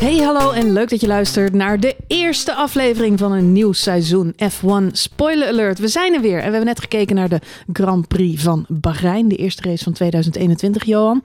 Hey, hallo en leuk dat je luistert naar de eerste aflevering van een nieuw seizoen F1 Spoiler Alert. We zijn er weer en we hebben net gekeken naar de Grand Prix van Bahrein, de eerste race van 2021, Johan.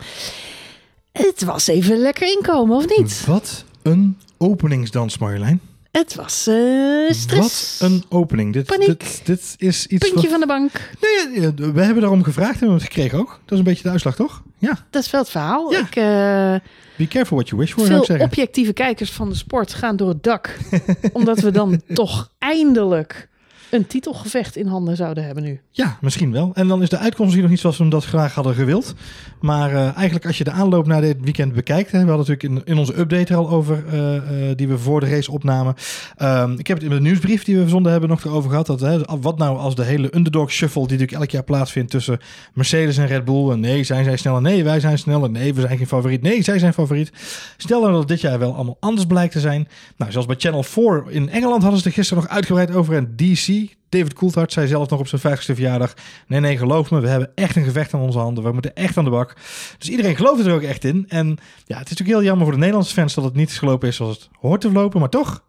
Het was even lekker inkomen, of niet? Wat een openingsdans, Marjolein. Het was eh, stress. Wat een opening. Dit, Paniek. dit, dit is iets Puntje wat... van de bank. Nee, ja, we hebben daarom gevraagd en we hebben het gekregen ook. Dat is een beetje de uitslag, toch? Ja. Dat is wel het verhaal. Ja. Ik, eh, Be careful what you wish for, zou ik veel zeggen. objectieve kijkers van de sport gaan door het dak. omdat we dan toch eindelijk een titelgevecht in handen zouden hebben nu. Ja, misschien wel. En dan is de uitkomst misschien nog niet zoals we dat graag hadden gewild. Maar eh, eigenlijk als je de aanloop naar dit weekend bekijkt... Hè, we hadden natuurlijk in, in onze update er al over... eh, eh, die we voor de race opnamen. Ehm, ik heb het in de nieuwsbrief die we verzonden hebben nog erover gehad. Dat, hè, wat nou als de hele underdog shuffle... die natuurlijk elk jaar plaatsvindt tussen Mercedes en Red Bull... en nee, zijn zij sneller? Nee, wij zijn sneller. Nee, we zijn geen favoriet. Nee, zij zijn favoriet. Stel nou dat dit jaar wel allemaal anders blijkt te zijn. Nou, zoals bij Channel 4 in Engeland hadden ze er gisteren nog uitgebreid over. En DC, David Coulthard, zei zelf nog op zijn 50ste verjaardag... nee, nee, geloof me, we hebben echt een gevecht aan onze handen. We moeten echt aan de bak. Dus iedereen gelooft er ook echt in. En ja, het is natuurlijk heel jammer voor de Nederlandse fans... dat het niet gelopen is zoals het hoort te verlopen. Maar toch,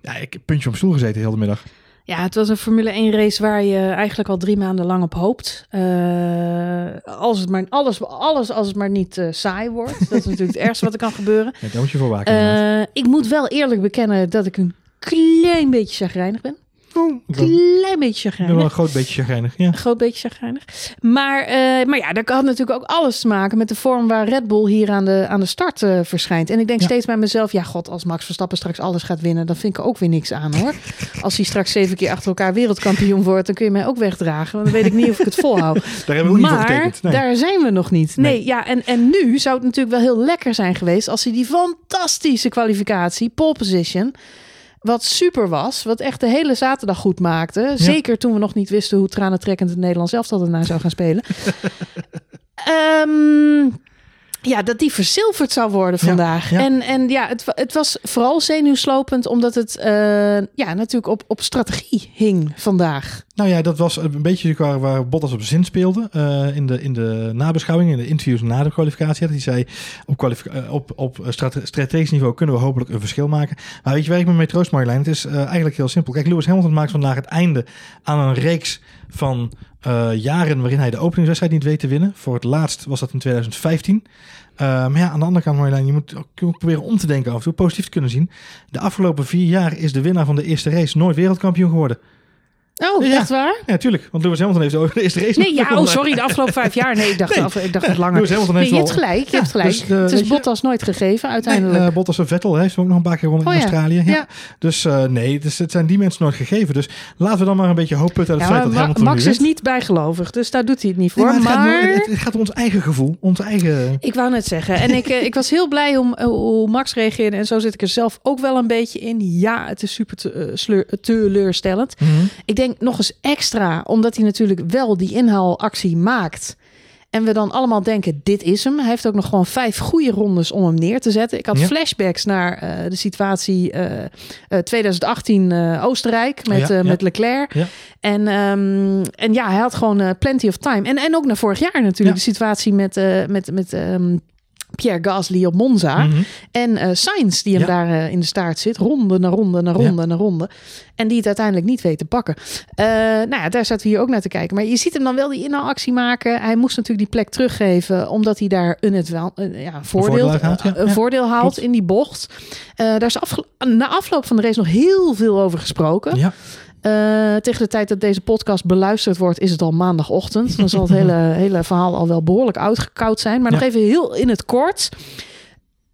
ja, ik heb puntje op stoel gezeten heel de middag. Ja, het was een Formule 1 race waar je eigenlijk al drie maanden lang op hoopt. Eh, als het maar, alles, alles als het maar niet eh, saai wordt. Dat is natuurlijk het ergste wat er kan gebeuren. Ja, daar moet je voor waken. Eh, ik moet wel eerlijk bekennen dat ik een klein beetje chagrijnig ben. Oh, ben, Klein beetje wel chagrijnig. een groot beetje chagrijnig. Ja. Een groot beetje chagrijnig. Maar, eh, maar ja, dat had natuurlijk ook alles te maken met de vorm waar Red Bull hier aan de, aan de start eh, verschijnt. En ik denk Ja. steeds bij mezelf, ja god, als Max Verstappen straks alles gaat winnen, dan vind ik er ook weer niks aan hoor. Als hij straks zeven keer achter elkaar wereldkampioen wordt, dan kun je mij ook wegdragen. Want dan weet ik niet of ik het volhoud. Daar hebben we ook niet voor Maar getekend. Nee. daar zijn we nog niet. Nee, Nee. ja, en, en nu zou het natuurlijk wel heel lekker zijn geweest als hij die fantastische kwalificatie, pole position, wat super was, wat echt de hele zaterdag goed maakte. Zeker toen we nog niet wisten hoe tranentrekkend het Nederlands elftal erna zou gaan spelen. Ehm, ja, dat die verzilverd zou worden vandaag. ja. En, en ja, het, het was vooral zenuwslopend, omdat het eh, ja, natuurlijk op, op strategie hing vandaag. Nou ja, dat was een beetje waar, waar Bottas op zin speelde. eh, in, de, in de nabeschouwing, in de interviews na de kwalificatie. Dat hij zei, op, kwalific- eh, op, op strate- strategisch niveau kunnen we hopelijk een verschil maken. Maar weet je waar ik me mee troost, Marjolein? Het is eigenlijk heel simpel. Kijk, Lewis Hamilton maakt vandaag het einde aan een reeks van eh, jaren... waarin hij de openingswedstrijd niet weet te winnen. Voor het laatst was dat in 2015. Eh, maar ja, aan de andere kant, Marjolein, je moet ook proberen om te denken af en toe, positief te kunnen zien. De afgelopen vier jaar is de winnaar van de eerste race nooit wereldkampioen geworden. Oh, Ja. echt waar? Ja, tuurlijk. Want Lewis Hamilton heeft de de eerste race Nee, ja, oh sorry, de afgelopen vijf jaar. Nee, ik dacht, Nee. af, ik dacht het langer. Lewis Hamilton Nee, heeft je hebt gelijk, je Ja, hebt gelijk. dus, eh, het is je- Bottas nooit gegeven, Nee, uiteindelijk. eh, Bottas en Vettel heeft ook nog een paar keer gewonnen Oh in ja. Australië. Ja. Ja. Dus eh, nee, dus het zijn die mensen nooit gegeven. Dus laten we dan maar een beetje hoop putten uit het Ja, feit dat Ma- Hamilton Max nu is niet bijgelovig, dus daar doet hij het niet Nee, voor. maar het, maar gaat, het, het gaat om ons eigen gevoel. Ons eigen... ik wou net zeggen, en ik, ik was heel blij om hoe Max reageerde. En zo zit ik er zelf ook wel een beetje in. Ja, het is super teleurstellend. Mhm. Ik denk nog eens extra, omdat hij natuurlijk wel die inhaalactie maakt. En we dan allemaal denken, dit is hem. Hij heeft ook nog gewoon vijf goede rondes om hem neer te zetten. Ik had Ja. flashbacks naar eh, de situatie eh, eh, 2018 eh, Oostenrijk met, Ja, eh, ja. met Leclerc. En, ehm, en ja, hij had gewoon eh, plenty of time. En, en ook naar vorig jaar natuurlijk. De situatie met, met, met ehm, Pierre Gasly op Monza. Mhm. En eh Sainz, die hem Ja. daar eh, in de staart zit. Ronde na ronde na ronde na ronde. En die het uiteindelijk niet weet te pakken. Eh, nou ja, daar zaten we hier ook naar te kijken. Maar je ziet hem dan wel die inhaalactie maken. Hij moest natuurlijk die plek teruggeven. Omdat hij daar een, het wel, een, ja, voordeel, voordeel uithaalt, ja. een voordeel haalt klopt. in die bocht. Daar is afge- na afloop van de race nog heel veel over gesproken. Ja. Eh, tegen de tijd dat deze podcast beluisterd wordt, is het al maandagochtend. Dan zal het hele, hele verhaal al wel behoorlijk uitgekoud zijn. Maar nog even heel in het kort.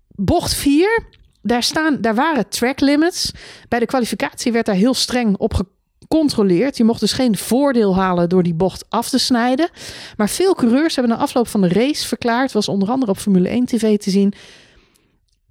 Bocht 4, daar, staan, daar waren track limits. Bij de kwalificatie werd daar heel streng op gecontroleerd. Je mocht dus geen voordeel halen door die bocht af te snijden. Maar veel coureurs hebben na afloop van de race verklaard, was onder andere op Formule 1 TV te zien,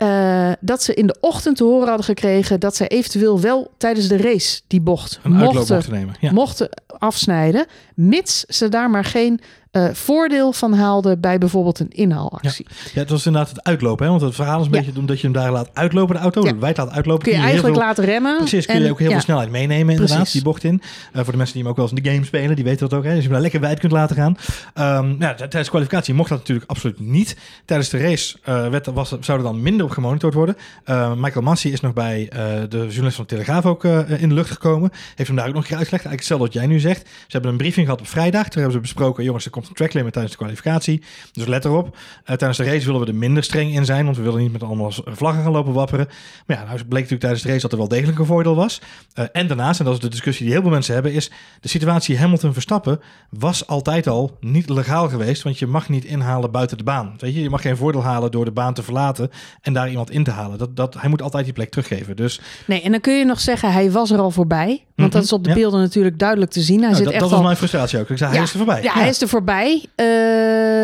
eh, dat ze in de ochtend te horen hadden gekregen dat ze eventueel wel tijdens de race die bocht mochten, mochten nemen. Ja. mochten afsnijden, mits ze daar maar geen eh, voordeel van haalde bij bijvoorbeeld een inhaalactie. Ja, het was inderdaad het uitlopen. Hè? Want het verhaal is een Ja. beetje omdat je hem daar laat uitlopen, de auto. Ja. Wijd laat uitlopen. Kun je eigenlijk veel- laten remmen. Precies, kun je en- ook heel ja. veel snelheid meenemen inderdaad, Precies. die bocht in. Eh, voor de mensen die hem ook wel eens in de game spelen, die weten dat ook. Hè? Dus je hem daar lekker wijd kunt laten gaan. Ehm, ja, t- tijdens de kwalificatie mocht dat natuurlijk absoluut niet. Tijdens de race eh, werd, was, zou er dan minder op gemonitord worden. Eh, Michael Massey is nog bij de journalist van de Telegraaf ook in de lucht gekomen. Heeft hem daar ook nog een keer uitgelegd. Eigenlijk hetzelfde wat jij nu zegt. Ze hebben een briefing gehad op vrijdag. Toen hebben ze besproken, jongens, er komt een track limit tijdens de kwalificatie. Dus let erop. Eh, tijdens de race willen we er minder streng in zijn, want we willen niet met allemaal vlaggen gaan lopen wapperen. Maar ja, nou bleek natuurlijk tijdens de race dat er wel degelijk een voordeel was. Eh, en daarnaast, en dat is de discussie die heel veel mensen hebben, is de situatie Hamilton-Verstappen was altijd al niet legaal geweest, want je mag niet inhalen buiten de baan. Weet je, je mag geen voordeel halen door de baan te verlaten en daar iemand in te halen. Dat, dat, hij moet altijd die plek teruggeven. Dus Nee, en dan kun je nog zeggen, hij was er al voorbij. Want Mhm, dat is op de ja. beelden natuurlijk duidelijk te zien. Hij nou, zit dat, echt dat al... was mijn frustratie ook. Ik zei, hij is er voorbij. Ja, hij is er voorbij. Eh,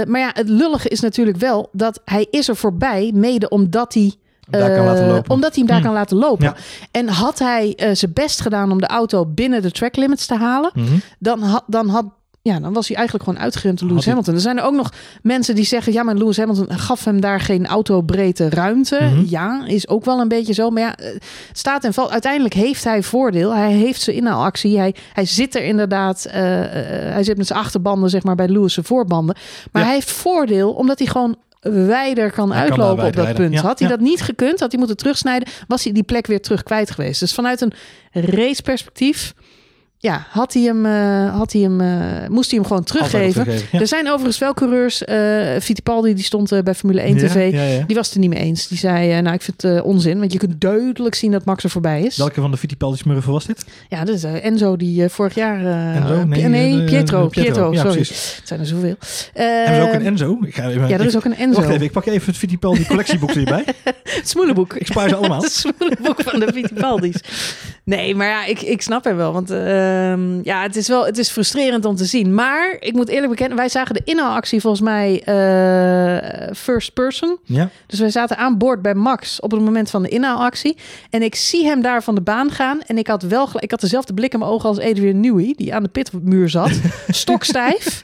maar ja, het lullige is natuurlijk wel dat hij is er voorbij, mede omdat hij. Eh. Omdat hij hem daar Hmm. kan laten lopen. Ja. En had hij eh, zijn best gedaan om de auto binnen de track limits te halen, Mhm. dan, had, dan, had, ja, dan was hij eigenlijk gewoon uitgerend door Lewis Had Hamilton. Er zijn er ook nog mensen die zeggen: ja, maar Lewis Hamilton gaf hem daar geen autobreedte ruimte. Mhm. Ja, is ook wel een beetje zo. Maar ja, eh, het staat en valt. Uiteindelijk heeft hij voordeel. Hij heeft zijn inhaalactie. Hij, hij zit er inderdaad. eh, eh, hij zit met zijn achterbanden, zeg maar, bij Lewis' zijn voorbanden. Maar Ja. hij heeft voordeel omdat hij gewoon wijder kan Hij uitlopen op dat punt. Ja, had hij ja. dat niet gekund, had hij moeten terugsnijden, was hij die plek weer terug kwijt geweest. Dus vanuit een raceperspectief, ja, had hij hem, eh, had hij hem, eh, moest hij hem gewoon teruggeven. teruggeven, ja. Er zijn overigens wel coureurs. eh Fittipaldi die stond bij Formule 1 Ja, TV. ja. Die was het er niet mee eens. Die zei, nou ik vind het onzin. Want je kunt duidelijk zien dat Max er voorbij is. Welke van de Fittipaldi smurfen was dit? Ja, dat is Enzo die vorig jaar... Enzo? Nee, nee, Pietro. Pietro, sorry. precies. Het zijn er zoveel. Hebben we ook een Eh, Enzo? Ik ga even, Ja, er is ook een Enzo. Wacht even, ik pak even het Fittipaldi collectieboek erbij. Het smoelenboek. Ik spaar ze allemaal. Het smoelenboek van de Fittipaldis. Nee, maar ja, ik, ik snap hem wel. Want ehm, ja, het is wel het is frustrerend om te zien. Maar ik moet eerlijk bekennen, wij zagen de inhaalactie volgens mij eh, first person. Ja, Dus wij zaten aan boord bij Max op het moment van de inhaalactie. En ik zie hem daar van de baan gaan. En ik had wel ik had dezelfde blik in mijn ogen als Adrian Newey, die aan de pitmuur zat. Stokstijf.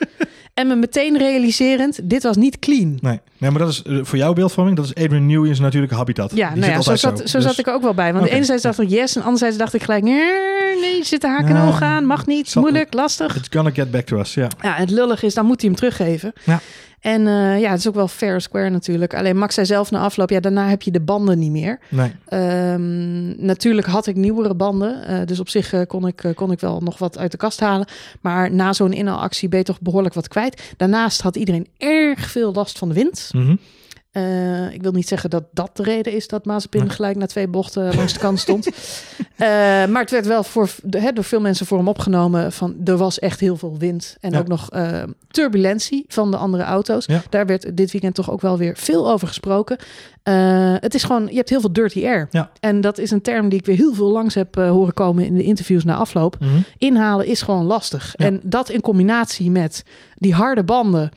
En me meteen realiserend, dit was niet clean. nee. nee, maar dat is eh, voor jouw beeldvorming, dat is Adrian Newey in zijn natuurlijke habitat. Ja, Die nou ja, zo, zat, zo Dus zat ik er ook wel bij. Want enerzijds dacht ik yes, en anderzijds dacht ik gelijk... nee, je zit de haak de Ja. oog aan, mag niet, moeilijk, lastig. It's gonna get back to us, ja. Ja, het lullig is, dan moet hij hem teruggeven. Ja. En eh, ja, het is ook wel fair square natuurlijk. Alleen Max zei zelf na afloop, ja, daarna heb je de banden niet meer. Nee. Ehm, natuurlijk had ik nieuwere banden. eh, dus op zich eh, kon, ik, kon ik wel nog wat uit de kast halen. Maar na zo'n inhaalactie ben je toch behoorlijk wat kwijt. Daarnaast had iedereen erg veel last van de wind. Mhm. Eh, ik wil niet zeggen dat dat de reden is dat Mazepin gelijk na twee bochten langs de kant stond. Eh, maar het werd wel voor, hè, door veel mensen voor hem opgenomen van er was echt heel veel wind. En Ja. ook nog eh, turbulentie van de andere auto's. Ja. Daar werd dit weekend toch ook wel weer veel over gesproken. Het is gewoon, je hebt heel veel dirty air. Ja. En dat is een term die ik weer heel veel langs heb horen komen in de interviews na afloop. Mhm. Inhalen is gewoon lastig. En dat in combinatie met die harde banden,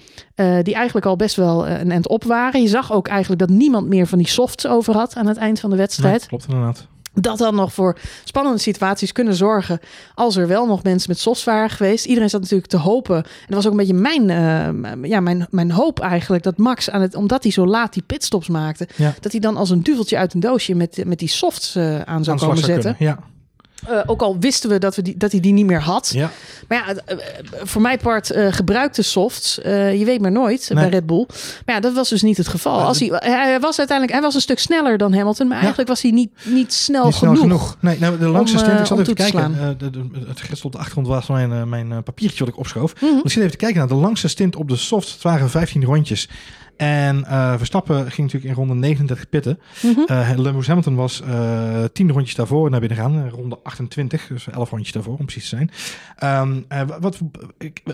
die eigenlijk al best wel een end op waren. Je zag ook eigenlijk dat niemand meer van die softs over had aan het eind van de wedstrijd. Klopt inderdaad. Dat dan nog voor spannende situaties kunnen zorgen als er wel nog mensen met softs waren geweest. Iedereen zat natuurlijk te hopen. En dat was ook een beetje mijn, eh, ja, mijn, mijn hoop eigenlijk. Dat Max, aan het, omdat hij zo laat die pitstops maakte, Ja. dat hij dan als een duveltje uit een doosje met, met die softs eh, aan zou Aan komen zetten. kunnen, Ja. Eh, ook al wisten we dat, we die, dat hij die niet meer had. ja. Maar ja, eh, voor mijn part eh, gebruikte softs. je weet maar nooit Nee. bij Red Bull. Maar ja, dat was dus niet het geval. Als hij, hij was uiteindelijk hij was een stuk sneller dan Hamilton. Maar Ja. eigenlijk was hij niet, niet snel Niet snel genoeg. genoeg. Nee, nou, de langste stint, ik zat even te kijken. de, de, het gestel op de achtergrond was mijn, mijn papiertje wat ik opschoof. Mhm. Ik zit even te kijken naar de langste stint op de soft. Het waren 15 rondjes. En eh, Verstappen ging natuurlijk in ronde 39 pitten. Eh Lewis Hamilton was eh 10 rondjes daarvoor naar binnen gaan. Ronde 28, dus 11 rondjes daarvoor om precies te zijn. Ehm, eh, wat,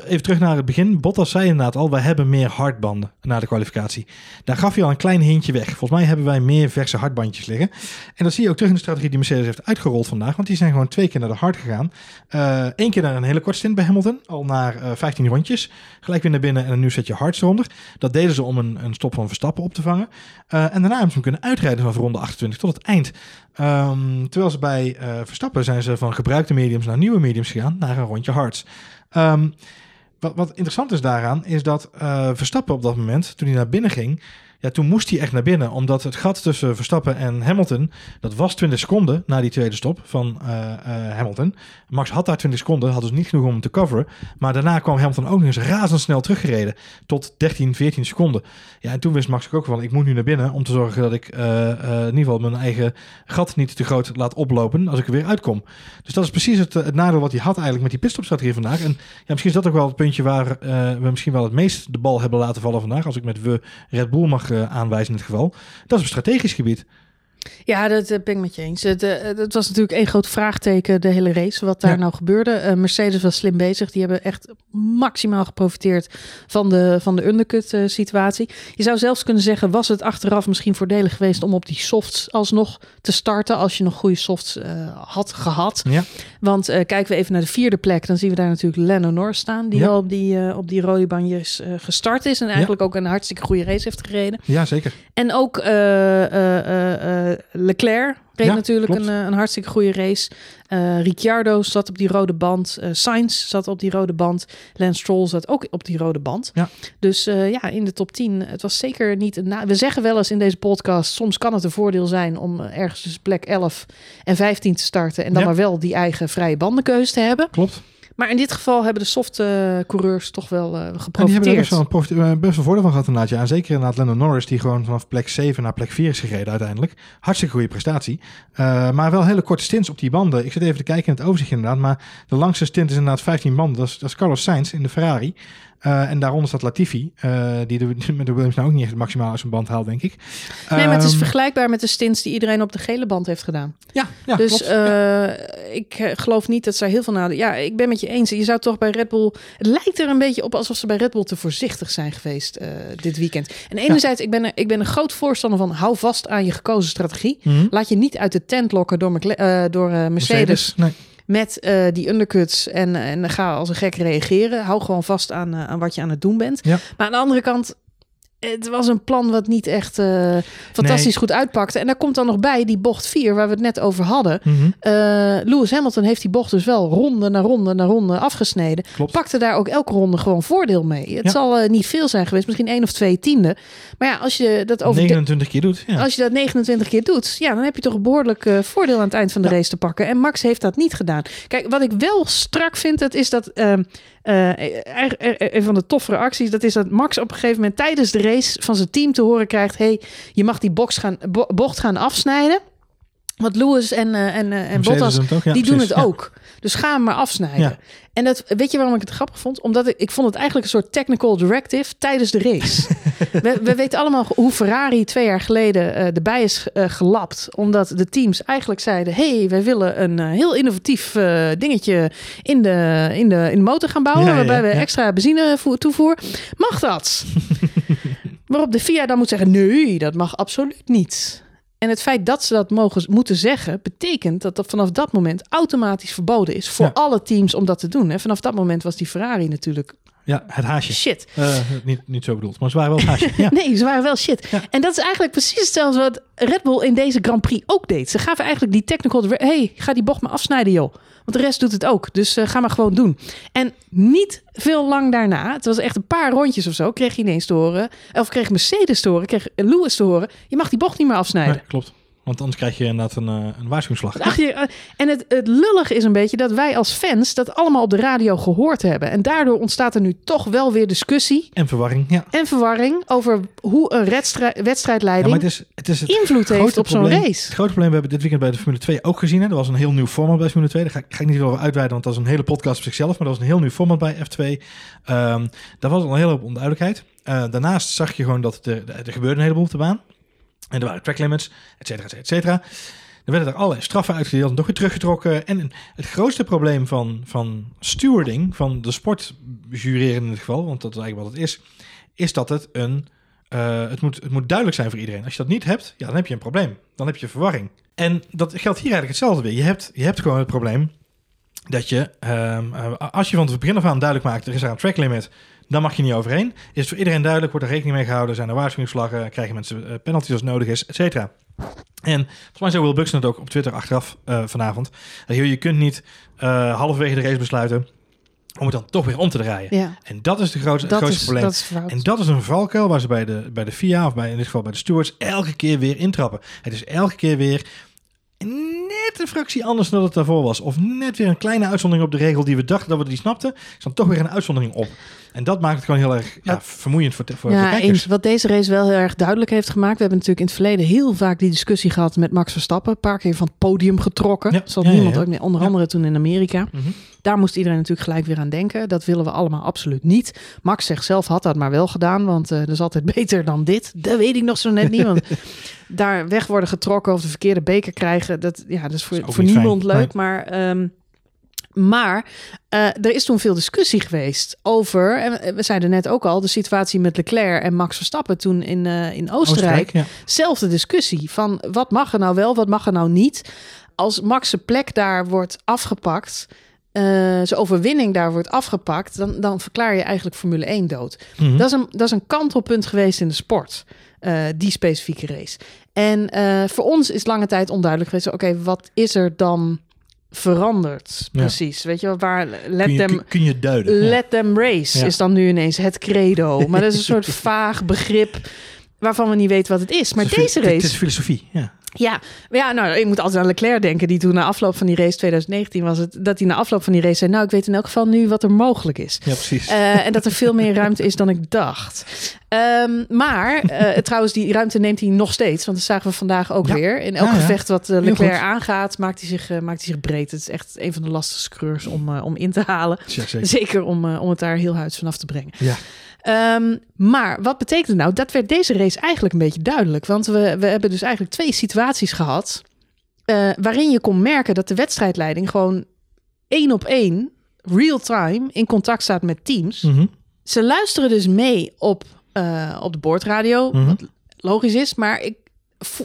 even terug naar het begin. Bottas zei inderdaad al, wij hebben meer hardbanden na de kwalificatie. Daar gaf hij al een klein hintje weg. Volgens mij hebben wij meer verse hardbandjes liggen. En dat zie je ook terug in de strategie die Mercedes heeft uitgerold vandaag. Want die zijn gewoon twee keer naar de hard gegaan. Eén keer naar een hele korte stint bij Hamilton. Al naar eh 15 rondjes. Gelijk weer naar binnen en een nieuw setje hards eronder. Dat deden ze om een, een stop van Verstappen op te vangen. Eh, en daarna hebben ze hem kunnen uitrijden vanaf ronde 28 tot het eind. Ehm, terwijl ze bij eh, Verstappen zijn ze van gebruikte mediums naar nieuwe mediums gegaan. Naar een rondje hards. Ehm, wat, wat interessant is daaraan, is dat uh, Verstappen op dat moment, toen hij naar binnen ging, ja, toen moest hij echt naar binnen. Omdat het gat tussen Verstappen en Hamilton, dat was 20 seconden na die tweede stop van uh, uh, Hamilton. Max had daar 20 seconden, had dus niet genoeg om hem te coveren. Maar daarna kwam Hamilton ook nog eens razendsnel teruggereden. Tot 13, 14 seconden. Ja, en toen wist Max ook van, ik moet nu naar binnen om te zorgen dat ik uh, in ieder geval mijn eigen gat niet te groot laat oplopen als ik er weer uitkom. Dus dat is precies het, het nadeel wat hij had eigenlijk met die pitstopstrategie vandaag. En ja, misschien is dat ook wel het puntje waar we misschien wel het meest de bal hebben laten vallen vandaag. Als ik met we Red Bull mag aanwijzen in het geval. Dat is een strategisch gebied. Ja, dat ben ik met je eens. Het, het, was natuurlijk één groot vraagteken, de hele race, wat daar Ja. nou gebeurde. Uh, Mercedes was slim bezig. Die hebben echt maximaal geprofiteerd van de, van de undercut uh, situatie. Je zou zelfs kunnen zeggen, was het achteraf misschien voordelig geweest om op die softs alsnog te starten, als je nog goede softs uh, had gehad. Ja. Want kijken we even naar de vierde plek, dan zien we daar natuurlijk Lenno Norris staan, die Ja. al op die, op die rode banjes gestart is en eigenlijk ook een hartstikke goede race heeft gereden. Ja, zeker. En ook Leclerc reed Ja, natuurlijk een, een hartstikke goede race. Uh, Ricciardo zat op die rode band. Uh, Sainz zat op die rode band. Lance Stroll zat ook op die rode band. Ja. Dus uh, ja, in de top 10. Het was zeker niet een... Na we zeggen wel eens in deze podcast... soms kan het een voordeel zijn om ergens tussen plek 11 en 15 te starten... en dan Ja. maar wel die eigen vrije bandenkeuze te hebben. Klopt. Maar in dit geval hebben de softe coureurs toch wel uh, En die hebben er geprofiteerd. best wel, een profit- eh, best wel voordeel van gehad inderdaad. Ja. En zeker inderdaad Lando Norris, die gewoon vanaf plek 7 naar plek 4 is gereden uiteindelijk. Hartstikke goede prestatie. Uh, maar wel hele korte stints op die banden. Ik zit even te kijken in het overzicht inderdaad. Maar de langste stint is inderdaad 15 banden. Dat is, dat is Carlos Sainz in de Ferrari. Uh, en daaronder staat Latifi, uh, die de, met de Williams nou ook niet echt maximaal uit zijn band haalt, denk ik. Nee, maar het is Ehm, vergelijkbaar met de stints die iedereen op de gele band heeft gedaan. Ja, ja dus klopt. uh, ik geloof niet dat ze heel veel nadeel... Ja, ik ben met je eens. Je zou toch bij Red Bull... Het lijkt er een beetje op alsof ze bij Red Bull te voorzichtig zijn geweest dit weekend. En enerzijds, ik, ben, ik ben een groot voorstander van... hou vast aan je gekozen strategie. Mm -hmm. Laat je niet uit de tent lokken door, door Mercedes... Mercedes. Nee. Met uh, die undercuts en, en ga als een gek reageren. Hou gewoon vast aan, uh, aan wat je aan het doen bent. Ja. Maar aan de andere kant, het was een plan wat niet echt uh, fantastisch Nee. goed uitpakte. En daar komt dan nog bij die bocht 4, waar we het net over hadden. Mm -hmm. Lewis Hamilton heeft die bocht dus wel ronde na ronde na ronde afgesneden. Klopt. Pakte daar ook elke ronde gewoon voordeel mee. Het Ja. zal uh, niet veel zijn geweest, misschien één of twee tiende. Maar ja, als je dat over 29 keer doet. Ja. als je dat 29 keer doet, ja, dan heb je toch een behoorlijk voordeel aan het eind van de Ja. race te pakken. En Max heeft dat niet gedaan. Kijk, wat ik wel strak vind, dat is dat. Uh, uh, een van de toffere acties, dat is dat Max op een gegeven moment tijdens de race van zijn team te horen krijgt: hey, je mag die box gaan, bo bocht gaan afsnijden. Want Lewis en, uh, en, uh, en Bottas, ja, die precies. doen het Ja. ook. Dus ga hem maar afsnijden. Ja. En dat, weet je waarom ik het grappig vond? Omdat ik, ik vond het eigenlijk een soort technical directive tijdens de race. we, we weten allemaal hoe Ferrari twee jaar geleden uh, erbij is gelapt. Omdat de teams eigenlijk zeiden... hey, wij willen een heel innovatief dingetje in de, in, de, in de motor gaan bouwen... Waarbij we extra benzine toevoer. Mag dat? Waarop de FIA dan moet zeggen... nee, dat mag absoluut niet. En het feit dat ze dat mogen, moeten zeggen, betekent dat dat vanaf dat moment automatisch verboden is voor Ja. alle teams om dat te doen. En vanaf dat moment was die Ferrari natuurlijk Ja, het haasje. shit. Uh, niet, niet zo bedoeld, maar ze waren wel het haasje. Ja. Nee, ze waren wel shit. Ja. En dat is eigenlijk precies hetzelfde wat Red Bull in deze Grand Prix ook deed. Ze gaven eigenlijk die technical... hey, ga die bocht maar afsnijden, joh. Want de rest doet het ook. Dus uh, ga maar gewoon doen. En niet veel lang daarna, het was echt een paar rondjes of zo... kreeg je ineens te horen... of kreeg Mercedes te horen, kreeg Lewis te horen... je mag die bocht niet meer afsnijden. Nee, klopt. Want anders krijg je inderdaad een, uh, een waarschuwingsslag. Ach, je, uh, en het, het lullig is een beetje dat wij als fans dat allemaal op de radio gehoord hebben. En daardoor ontstaat er nu toch wel weer discussie En verwarring, ja. en verwarring over hoe een wedstrijd, Ja, wedstrijdleiding maar het is, het is het invloed heeft op zo'n race. Het grote probleem, we hebben dit weekend bij de Formule 2 ook gezien. Hè. Er was een heel nieuw format bij Formule 2. Daar ga ik, ga ik niet over uitweiden, want dat is een hele podcast op zichzelf. Maar dat was een heel nieuw format bij F2. Ehm daar was al een hele hoop onduidelijkheid. Eh, daarnaast zag je gewoon dat er, er gebeurde een heleboel op de baan. En er waren track limits, et cetera, et cetera. Er werden er allerlei straffen uitgedeeld en nog weer teruggetrokken. En het grootste probleem van, van stewarding, van de sportjureren in dit geval, want dat is eigenlijk wat het is, is dat het een... eh, het, moet, het moet duidelijk zijn voor iedereen. Als je dat niet hebt, ja, dan heb je een probleem. Dan heb je verwarring. En dat geldt hier eigenlijk hetzelfde weer. Je hebt, je hebt gewoon het probleem dat je, ehm, eh, als je van het begin af aan duidelijk maakt, er is daar een track limit, dan mag je niet overheen. Is het voor iedereen duidelijk, wordt er rekening mee gehouden, zijn er waarschuwingsvlaggen, krijgen mensen eh, penalties als nodig is, et cetera. En volgens mij zei Will Buxton het ook op Twitter achteraf eh, vanavond. Uh, je kunt niet uh, halverwege de race besluiten. om het dan toch weer om te draaien. Ja, En dat is de grootste, dat grootste is, probleem. dat is. En dat is een valkuil waar ze bij de, bij de FIA of bij, in dit geval bij de stewards elke keer weer intrappen. Het is elke keer weer net een fractie anders dan het daarvoor was. Of net weer een kleine uitzondering op de regel die we dachten dat we die snapten. Is dan toch weer een uitzondering op. En dat maakt het gewoon heel erg ja, vermoeiend voor, voor de ja, kijkers. eens. Wat deze race wel heel erg duidelijk heeft gemaakt. We hebben natuurlijk in het verleden heel vaak die discussie gehad met Max Verstappen. Een paar keer van het podium getrokken. Ja, zat ja, niemand ook meer. Onder andere toen in Amerika. Mhm. Daar moest iedereen natuurlijk gelijk weer aan denken. Dat willen we allemaal absoluut niet. Max zegt zelf had dat maar wel gedaan. Want eh, dat is altijd beter dan dit. Dat weet ik nog zo net niet. Want daar weg worden getrokken of de verkeerde beker krijgen. Dat, ja, dat is voor, voor niemand fijn. leuk. Maar... ehm, maar eh, er is toen veel discussie geweest over, en we zeiden net ook al, de situatie met Leclerc en Max Verstappen toen in, eh, in Oostenrijk. ja. Zelfde discussie van wat mag er nou wel, wat mag er nou niet. Als Max zijn plek daar wordt afgepakt, eh, zijn overwinning daar wordt afgepakt, dan, dan verklaar je eigenlijk Formule 1 dood. Mhm. Dat, is een, dat is een kantelpunt geweest in de sport, die specifieke race. En eh, voor ons is lange tijd onduidelijk geweest, oké, wat is er dan veranderd? Ja. Precies, weet je wel, waar let kun, je, them... kun, je duiden. Ja. Let them race Ja. is dan nu ineens het credo. Maar dat is een soort vaag begrip waarvan we niet weten wat het is. Maar is deze fil- Het race, is filosofie, ja. Ja, ja, nou, ik moet altijd aan Leclerc denken, die toen na afloop van die race 2019 was het, dat hij na afloop van die race zei, nou, ik weet in elk geval nu wat er mogelijk is. Ja, precies. Eh, en dat er veel meer ruimte is dan ik dacht. Ehm, maar eh, trouwens, die ruimte neemt hij nog steeds. Want dat zagen we vandaag ook Ja. weer. In elk Ja, gevecht wat eh, Leclerc aangaat, maakt hij, zich, maakt hij zich breed. Het is echt een van de lastigste coureurs om, om in te halen. Zeker. Zeker om, om het daar heel huids vanaf te brengen. Ja. Ehm, maar wat betekent het nou? Dat werd deze race eigenlijk een beetje duidelijk. Want we, we hebben dus eigenlijk twee situaties gehad. eh, waarin je kon merken dat de wedstrijdleiding gewoon één op één, real time, in contact staat met teams. Mhm. Ze luisteren dus mee op, eh, op de boordradio, Mhm. wat logisch is. Maar ik,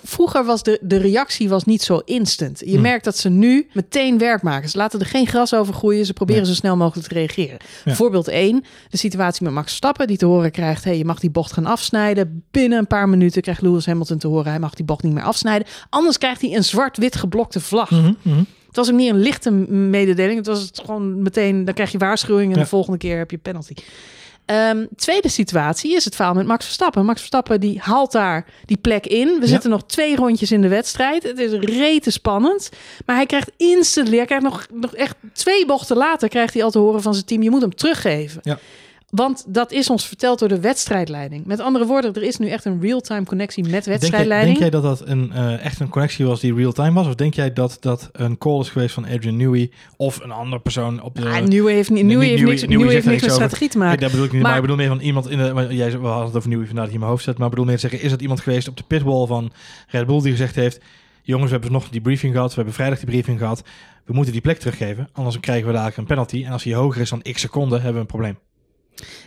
vroeger was de, de reactie was niet zo instant. Je Mhm. merkt dat ze nu meteen werk maken. Ze laten er geen gras over groeien. Ze proberen Nee. zo snel mogelijk te reageren. Ja. Voorbeeld 1, de situatie met Max Stappen, die te horen krijgt... hey, je mag die bocht gaan afsnijden. Binnen een paar minuten krijgt Lewis Hamilton te horen... hij mag die bocht niet meer afsnijden. Anders krijgt hij een zwart-wit geblokte vlag. Mhm, mhm. Het was ook niet een lichte mededeling. Het was het gewoon meteen, dan krijg je waarschuwing en Ja. de volgende keer heb je penalty. Ehm, tweede situatie is het verhaal met Max Verstappen. Max Verstappen die haalt daar die plek in. We Ja. zitten nog twee rondjes in de wedstrijd. Het is rete spannend. Maar hij krijgt instantly, hij krijgt nog, nog echt twee bochten later... krijgt hij al te horen van zijn team, je moet hem teruggeven. Ja. Want dat is ons verteld door de wedstrijdleiding. Met andere woorden, er is nu echt een real-time connectie met Denk jij, wedstrijdleiding. denk jij dat dat een, eh, echt een connectie was die real-time was? Of denk jij dat dat een call is geweest van Adrian Newey of een andere persoon op de... Ah, Nieuwe heeft, niet, Nee, Nieuwe niet heeft Newey- niks, Newey heeft niks met strategie te maken. dat bedoel ik niet, maar, Maar- ik bedoel meer van iemand in de... Jij, we hadden het over Newey vandaar dat hij in mijn hoofd zet, maar ik bedoel meer te zeggen, is het iemand geweest op de pitwall van Red Bull die gezegd heeft, jongens, we hebben nog die briefing gehad, we hebben vrijdag die briefing gehad, we moeten die plek teruggeven, anders krijgen we dadelijk een penalty en als die hoger is dan x seconden, hebben we een probleem.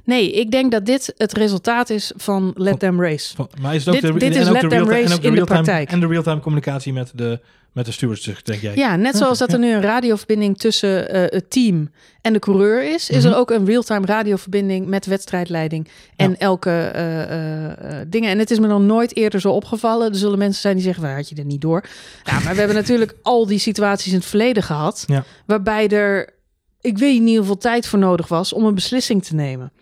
Nee, ik denk dat dit het resultaat is van Let Them Race. Van- Maar is het ook Dit- de, dit en is let them race en ook de in de praktijk. En de real-time communicatie met de, met de stewards, denk jij? Ja, net zoals dat er nu een radioverbinding tussen eh, het team en de coureur is, is Mhm. er ook een real-time radioverbinding met wedstrijdleiding en Ja. elke eh, dingen. En het is me nog nooit eerder zo opgevallen. Er zullen mensen zijn die zeggen, waar had je er niet door? Ja, maar we hebben natuurlijk al die situaties in het verleden gehad, Ja. waarbij er, ik weet niet hoeveel tijd voor nodig was om een beslissing te nemen.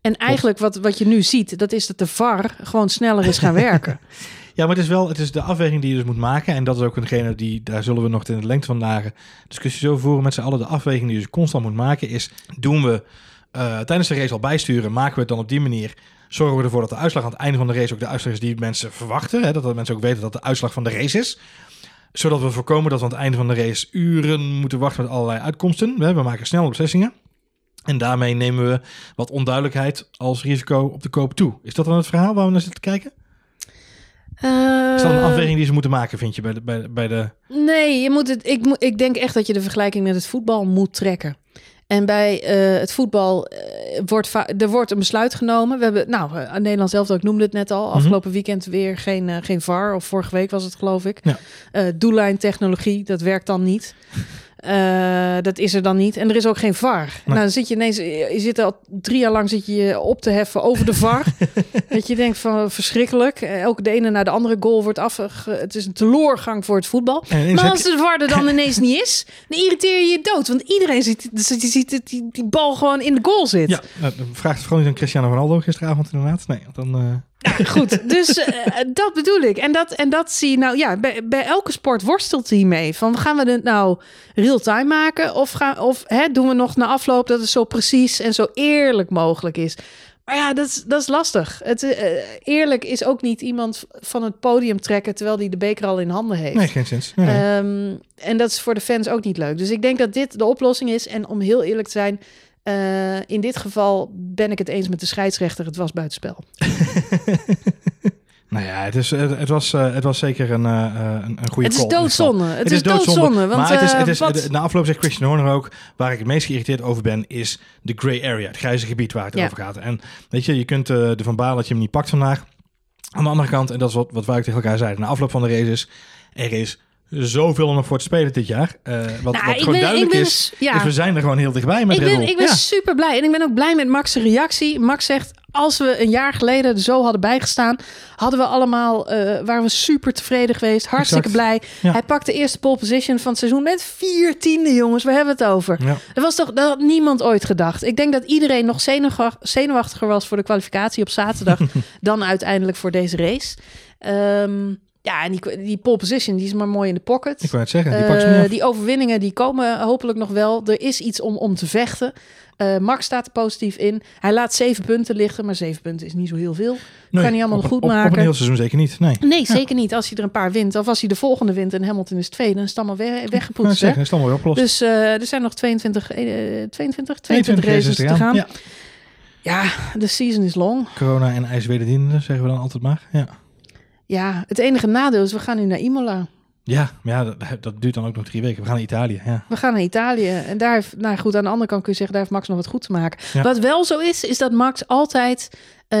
En eigenlijk wat, wat je nu ziet, dat is dat de VAR gewoon sneller is gaan werken. Ja, maar het is wel het is de afweging die je dus moet maken. En dat is ook eengene die, daar zullen we nog in de lengte van dagen discussie over voeren met z'n allen. De afweging die je dus constant moet maken is, doen we eh, tijdens de race al bijsturen, maken we het dan op die manier, zorgen we ervoor dat de uitslag aan het einde van de race ook de uitslag is die mensen verwachten. Hè, dat de mensen ook weten dat de uitslag van de race is. Zodat we voorkomen dat we aan het einde van de race uren moeten wachten met allerlei uitkomsten. We, maken snelle beslissingen. En daarmee nemen we wat onduidelijkheid als risico op de koop toe. Is dat dan het verhaal waar we naar zitten kijken? Is dat een Eh, afweging die ze moeten maken, vind je, bij de... Bij, bij de... Nee, je moet het, ik, ik denk echt dat je de vergelijking met het voetbal moet trekken. En bij eh, het voetbal eh, wordt er wordt een besluit genomen. We hebben, nou, eh, Nederland zelf, ik noemde het net al, afgelopen weekend weer geen, eh, geen VAR. Of vorige week was het, geloof ik. Ja. Eh, doellijntechnologie, dat werkt dan niet. Eh, dat is er dan niet. En er is ook geen VAR. Nou, dan zit je ineens, je zit al drie jaar lang zit je op te heffen over de VAR. dat je denkt van verschrikkelijk. Eh, Elke de ene naar de andere goal wordt af. Het is een teloorgang voor het voetbal. Maar als de VAR er dan ineens niet is, dan irriteer je je dood. Want iedereen ziet, ziet, die, die bal gewoon in de goal zit. Ja, nou, vraagt het vooral niet aan Cristiano Ronaldo gisteravond inderdaad. Nee, want dan... eh, Goed, dus eh, dat bedoel ik. En dat, en dat zie je nou, ja, bij, bij elke sport worstelt hij mee. Van gaan we het nou real-time maken? Of, gaan, of hè, doen we nog na afloop dat het zo precies en zo eerlijk mogelijk is? Maar ja, dat is, dat is lastig. Het, eh, eerlijk is ook niet iemand van het podium trekken terwijl hij de beker al in handen heeft. nee, geen. Nee, nee. Ehm, en dat is voor de fans ook niet leuk. Dus ik denk dat dit de oplossing is. En om heel eerlijk te zijn, eh, in dit geval ben ik het eens met de scheidsrechter. Het was buitenspel. Nou ja, het, is, het, was, eh, het was zeker een, eh, een, een goede Het is geval. doodzonde. Het, is doodzonde. Want, maar het is, het is, wat- de- na afloop zegt Christian Horner ook... waar ik het meest geïrriteerd over ben... is de grey area, het grijze gebied waar het Ja. over gaat. En weet je, je kunt eh ervan balen dat je hem niet pakt vandaag. Aan de andere kant, en dat is wat, wat wij ook tegen elkaar zeiden... na afloop van de races, er is zoveel om nog voor te spelen dit jaar. Eh, wat Nou, wat gewoon ben- duidelijk ben is, dus- ja. is we zijn er gewoon heel dichtbij met ik ben, ik ben Ja. super blij. En ik ben ook blij met Max' reactie. Max zegt, als we een jaar geleden er zo hadden bijgestaan... hadden we allemaal, eh, waren we super tevreden geweest. Hartstikke Exact. blij. Ja. Hij pakt de eerste pole position van het seizoen met vier tiende, jongens. Waar hebben we het over? Ja. Dat was toch, dat had niemand ooit gedacht. Ik denk dat iedereen nog zenuwach- zenuwachtiger was voor de kwalificatie op zaterdag dan uiteindelijk voor deze race. Ehm, ja, en die, die pole position die is maar mooi in de pocket. Ik wou het zeggen, die pakt ze niet Eh, die overwinningen die komen hopelijk nog wel. Er is iets om, om te vechten. Eh, Max staat er positief in. Hij laat zeven punten liggen, maar zeven punten is niet zo heel veel. Nee, kan hij allemaal op, goed op, Op maken. een heel seizoen zeker niet, nee. Nee, zeker niet. Als hij er een paar wint, of als hij de volgende wint en Hamilton is tweede, dan is het allemaal we- Ik wou het weggepoetst. hè? zeggen, is het allemaal weer. Dus eh, er zijn nog 22, eh, 22, 22 22 races te gaan. Ja. Ja, de season is long. Corona en ijswederdienende, zeggen we dan altijd maar. Ja, Ja, het enige nadeel is, we gaan nu naar Imola. ja maar ja, dat, dat duurt dan ook nog drie weken. We gaan naar Italië, ja. We gaan naar Italië. En daar heeft, nou goed, aan de andere kant kun je zeggen, daar heeft Max nog wat goed te maken. Ja. Wat wel zo is, is dat Max altijd, eh,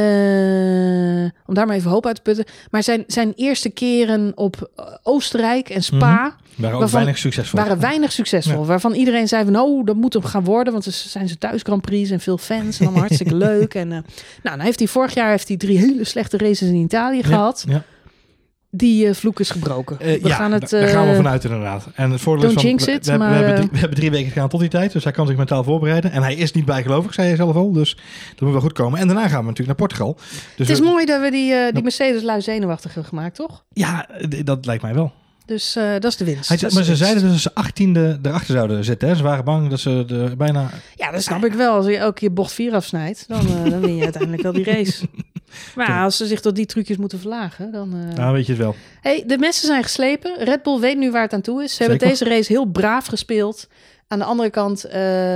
om daar maar even hoop uit te putten, maar zijn, zijn eerste keren op eh, Oostenrijk en Spa Waren ook Waarvan- weinig succesvol. waren weinig succesvol. Ja. Waarvan iedereen zei van, oh, dat moet hem gaan worden, want er zijn ze thuis Grand Prix en veel fans en allemaal hartstikke leuk. En eh, nou, dan heeft hij vorig jaar heeft hij drie hele slechte races in Italië gehad. Ja. Die eh, vloek is gebroken. Eh, we ja, gaan het. da- daar gaan we eh, vanuit inderdaad. En het voordeel is van, we, it, we, hebben- we, maar, hebben drie, we hebben drie weken gegaan tot die tijd. Dus hij kan zich mentaal voorbereiden. En hij is niet bijgelovig, zei je zelf al. Dus dat moet wel goed komen. En daarna gaan we natuurlijk naar Portugal. Dus het is mooi dat we die, die Mercedes lui zenuwachtig hebben gemaakt, toch? Ja, dat lijkt mij wel. Dus dat is de winst. Hij, maar de ze winst. zeiden dus dat ze achttiende erachter zouden zitten. Hè. Ze waren bang dat ze er bijna... Ja, dat snap ik wel. Als je elke keer bocht 4 afsnijdt, dan, dan win je uiteindelijk wel die race. Maar als ze zich tot die trucjes moeten verlagen, dan... eh, Nou, weet je het wel. Hey, de messen zijn geslepen. Red Bull weet nu waar het aan toe is. Ze hebben deze race heel braaf gespeeld. Aan de andere kant, eh,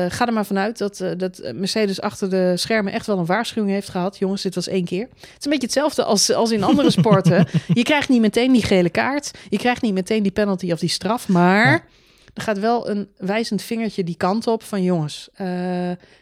ga er maar vanuit dat, eh, dat Mercedes achter de schermen echt wel een waarschuwing heeft gehad. Jongens, dit was één keer. Het is een beetje hetzelfde als, als in andere sporten. Je krijgt niet meteen die gele kaart. Je krijgt niet meteen die penalty of die straf. Maar Ja. Er gaat wel een wijzend vingertje die kant op van jongens, eh,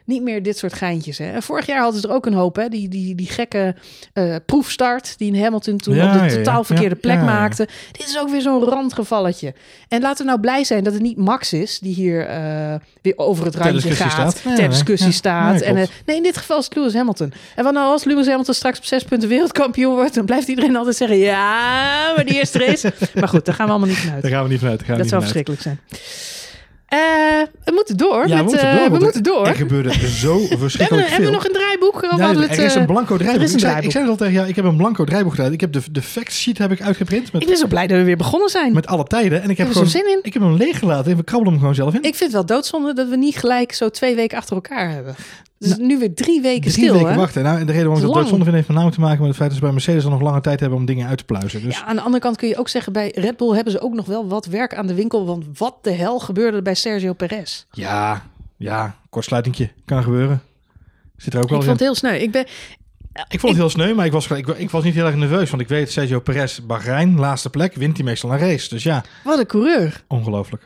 niet meer dit soort geintjes. Hè. En vorig jaar hadden ze er ook een hoop, hè. Die, die, die gekke eh, proefstart die in Hamilton toen Ja, op de totaal verkeerde Ja, plek ja, maakte. Dit is ook weer zo'n randgevalletje. En laten we nou blij zijn dat het niet Max is die hier eh, weer over het randje gaat, staat. Ter discussie staat. Nee, en, nee, in dit geval is het Lewis Hamilton. En wat nou als Lewis Hamilton straks op zes punten wereldkampioen wordt, dan blijft iedereen altijd zeggen, ja, maar die eerste race. maar goed, daar gaan we allemaal niet vanuit. Daar gaan we niet vanuit. Dat zou verschrikkelijk zijn. Eh, we moeten door. Ja, met, we moeten eh, door. we want moeten er- door. Er gebeurde zo hebben, verschrikkelijk we, hebben we veel. nog een draaiboek? Of Nee, hadden we het, er is eh, een blanco draaiboek. er een ik, zei, ik zei het al tegen jou, ik heb een blanco draaiboek gedaan. Ik heb de, de fact sheet heb ik uitgeprint met, Ik ben zo blij dat we weer begonnen zijn. met alle tijden. En ik heb, heb er zo gewoon, zin in. ik heb hem leeggelaten en we krabbelen hem gewoon zelf in. Ik vind het wel doodzonde dat we niet gelijk zo twee weken achter elkaar hebben. Dus nu weer drie weken Drie stil, weken hè? wachten. Nou, en de reden waarom ik Dat doodzonde vind heeft met name te maken met het feit dat ze bij Mercedes dan nog lange tijd hebben om dingen uit te pluizen. Dus Ja, aan de andere kant kun je ook zeggen, bij Red Bull hebben ze ook nog wel wat werk aan de winkel. Want wat de hel gebeurde er bij Sergio Perez? ja, ja, kortsluitingje kan gebeuren. Zit er ook Ik wel vond in. het heel sneu. Ik ben, Ik vond het heel sneu, maar ik was, ik, ik was niet heel erg nerveus. Want ik weet, Sergio Perez, Bahrein, laatste plek, wint hij meestal een race. Dus ja, wat een coureur. ongelooflijk.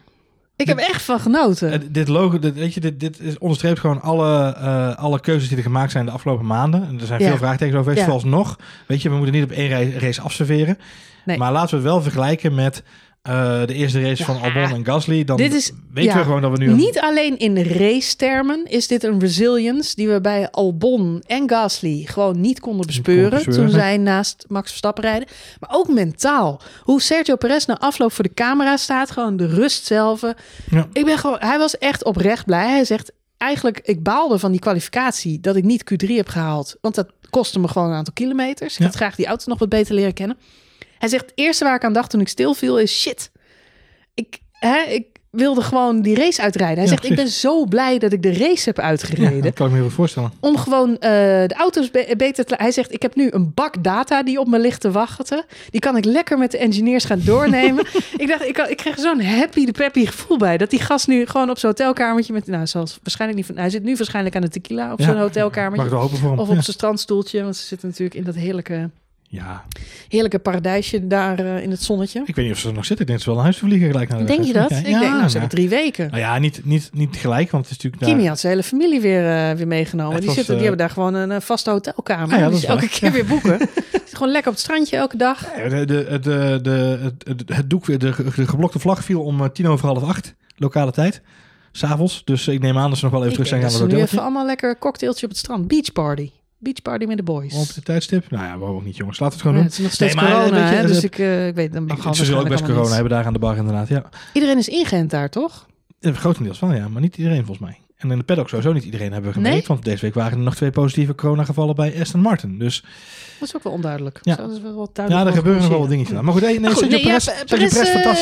Ik heb echt van genoten. Eh, dit logo, dit, weet je, dit, dit is onderstreept gewoon alle, eh, alle keuzes die er gemaakt zijn de afgelopen maanden. En er zijn Ja. veel vraagtekens over geweest, Ja. vooralsnog. Weet je, we moeten niet op één ra- race afserveren. Nee. Maar laten we het wel vergelijken met eh, de eerste race van Albon en Gasly, dan Dit is- weten ja, we gewoon dat we nu... een- Niet alleen in race-termen is dit een resilience die we bij Albon en Gasly gewoon niet konden bespeuren bespeuren, toen zij naast Max Verstappen rijden. Maar ook mentaal. Hoe Sergio Perez na afloop voor de camera staat, gewoon de rust zelf. Ja. Ik ben gewoon, hij was echt oprecht blij. Hij zegt eigenlijk, ik baalde van die kwalificatie dat ik niet Q3 heb gehaald, want dat kostte me gewoon een aantal kilometers. Ik had graag die auto nog wat beter leren kennen. Hij zegt, het eerste waar ik aan dacht toen ik stilviel is shit. Ik, hè, ik wilde gewoon die race uitrijden. Hij Ja, zegt, ik ben zo blij dat ik de race heb Ja, uitgereden. dat kan ik me heel goed voorstellen. Om gewoon eh, de auto's be- beter te... Hij zegt, ik heb nu een bak data die op me ligt te wachten. Die kan ik lekker met de engineers gaan doornemen. ik dacht, ik, ik kreeg zo'n happy de peppy gevoel bij. Dat die gast nu gewoon op zijn hotelkamertje met... Nou, zoals waarschijnlijk niet van... Hij zit nu waarschijnlijk aan de tequila op Ja. zijn Mag hotelkamertje. ik wel hopen voor hem. Of op zijn strandstoeltje. Want ze zitten natuurlijk in dat heerlijke, ja, heerlijke paradijsje daar eh, in het zonnetje. ik weet niet of ze er nog zitten. Ik denk dat ze wel naar huis vliegen gelijk naar de Denk je dat? Ik denk, nou, ze hebben drie weken. Nou ja, niet, niet, niet gelijk, want het is natuurlijk daar... Kimi had zijn hele familie weer, eh, weer meegenomen. Die, was, zitten, die eh, hebben daar gewoon een eh, vaste hotelkamer. Ah ja, dat die is ze elke keer weer boeken. Gewoon lekker op het strandje elke dag. De, de, de, de, het, doek, de, de geblokte vlag viel om eh, tien over half acht, lokale tijd. S'avonds. Dus ik neem aan dat ze nog wel even Ik terug zijn gaan naar het hotelletje. allemaal lekker cocktailtje op het strand. Beach party. Beach party met de boys. Op de tijdstip. Nou ja, waarom ook niet jongens. Laten we het Ja, gewoon het doen. is nog steeds Nee, maar, corona, weet je, hè, het- dus ik, eh, ik weet... Dan mag Ik, ze zullen ook best corona hebben daar aan de bar inderdaad. Ja. Iedereen is ingeënt daar, toch? Grotendeels wel ja, maar niet iedereen volgens mij. En in de paddock sowieso niet iedereen hebben we gemerkt. Nee? Want deze week waren er nog twee positieve coronagevallen bij Aston Martin. Dus Dat is ook wel onduidelijk. Ja. Zo, dat is wel ja, er gebeuren wel wat dingetjes. aan. Maar goed, nee, Maar goed, nee, ja, Perez, Sergio Perez,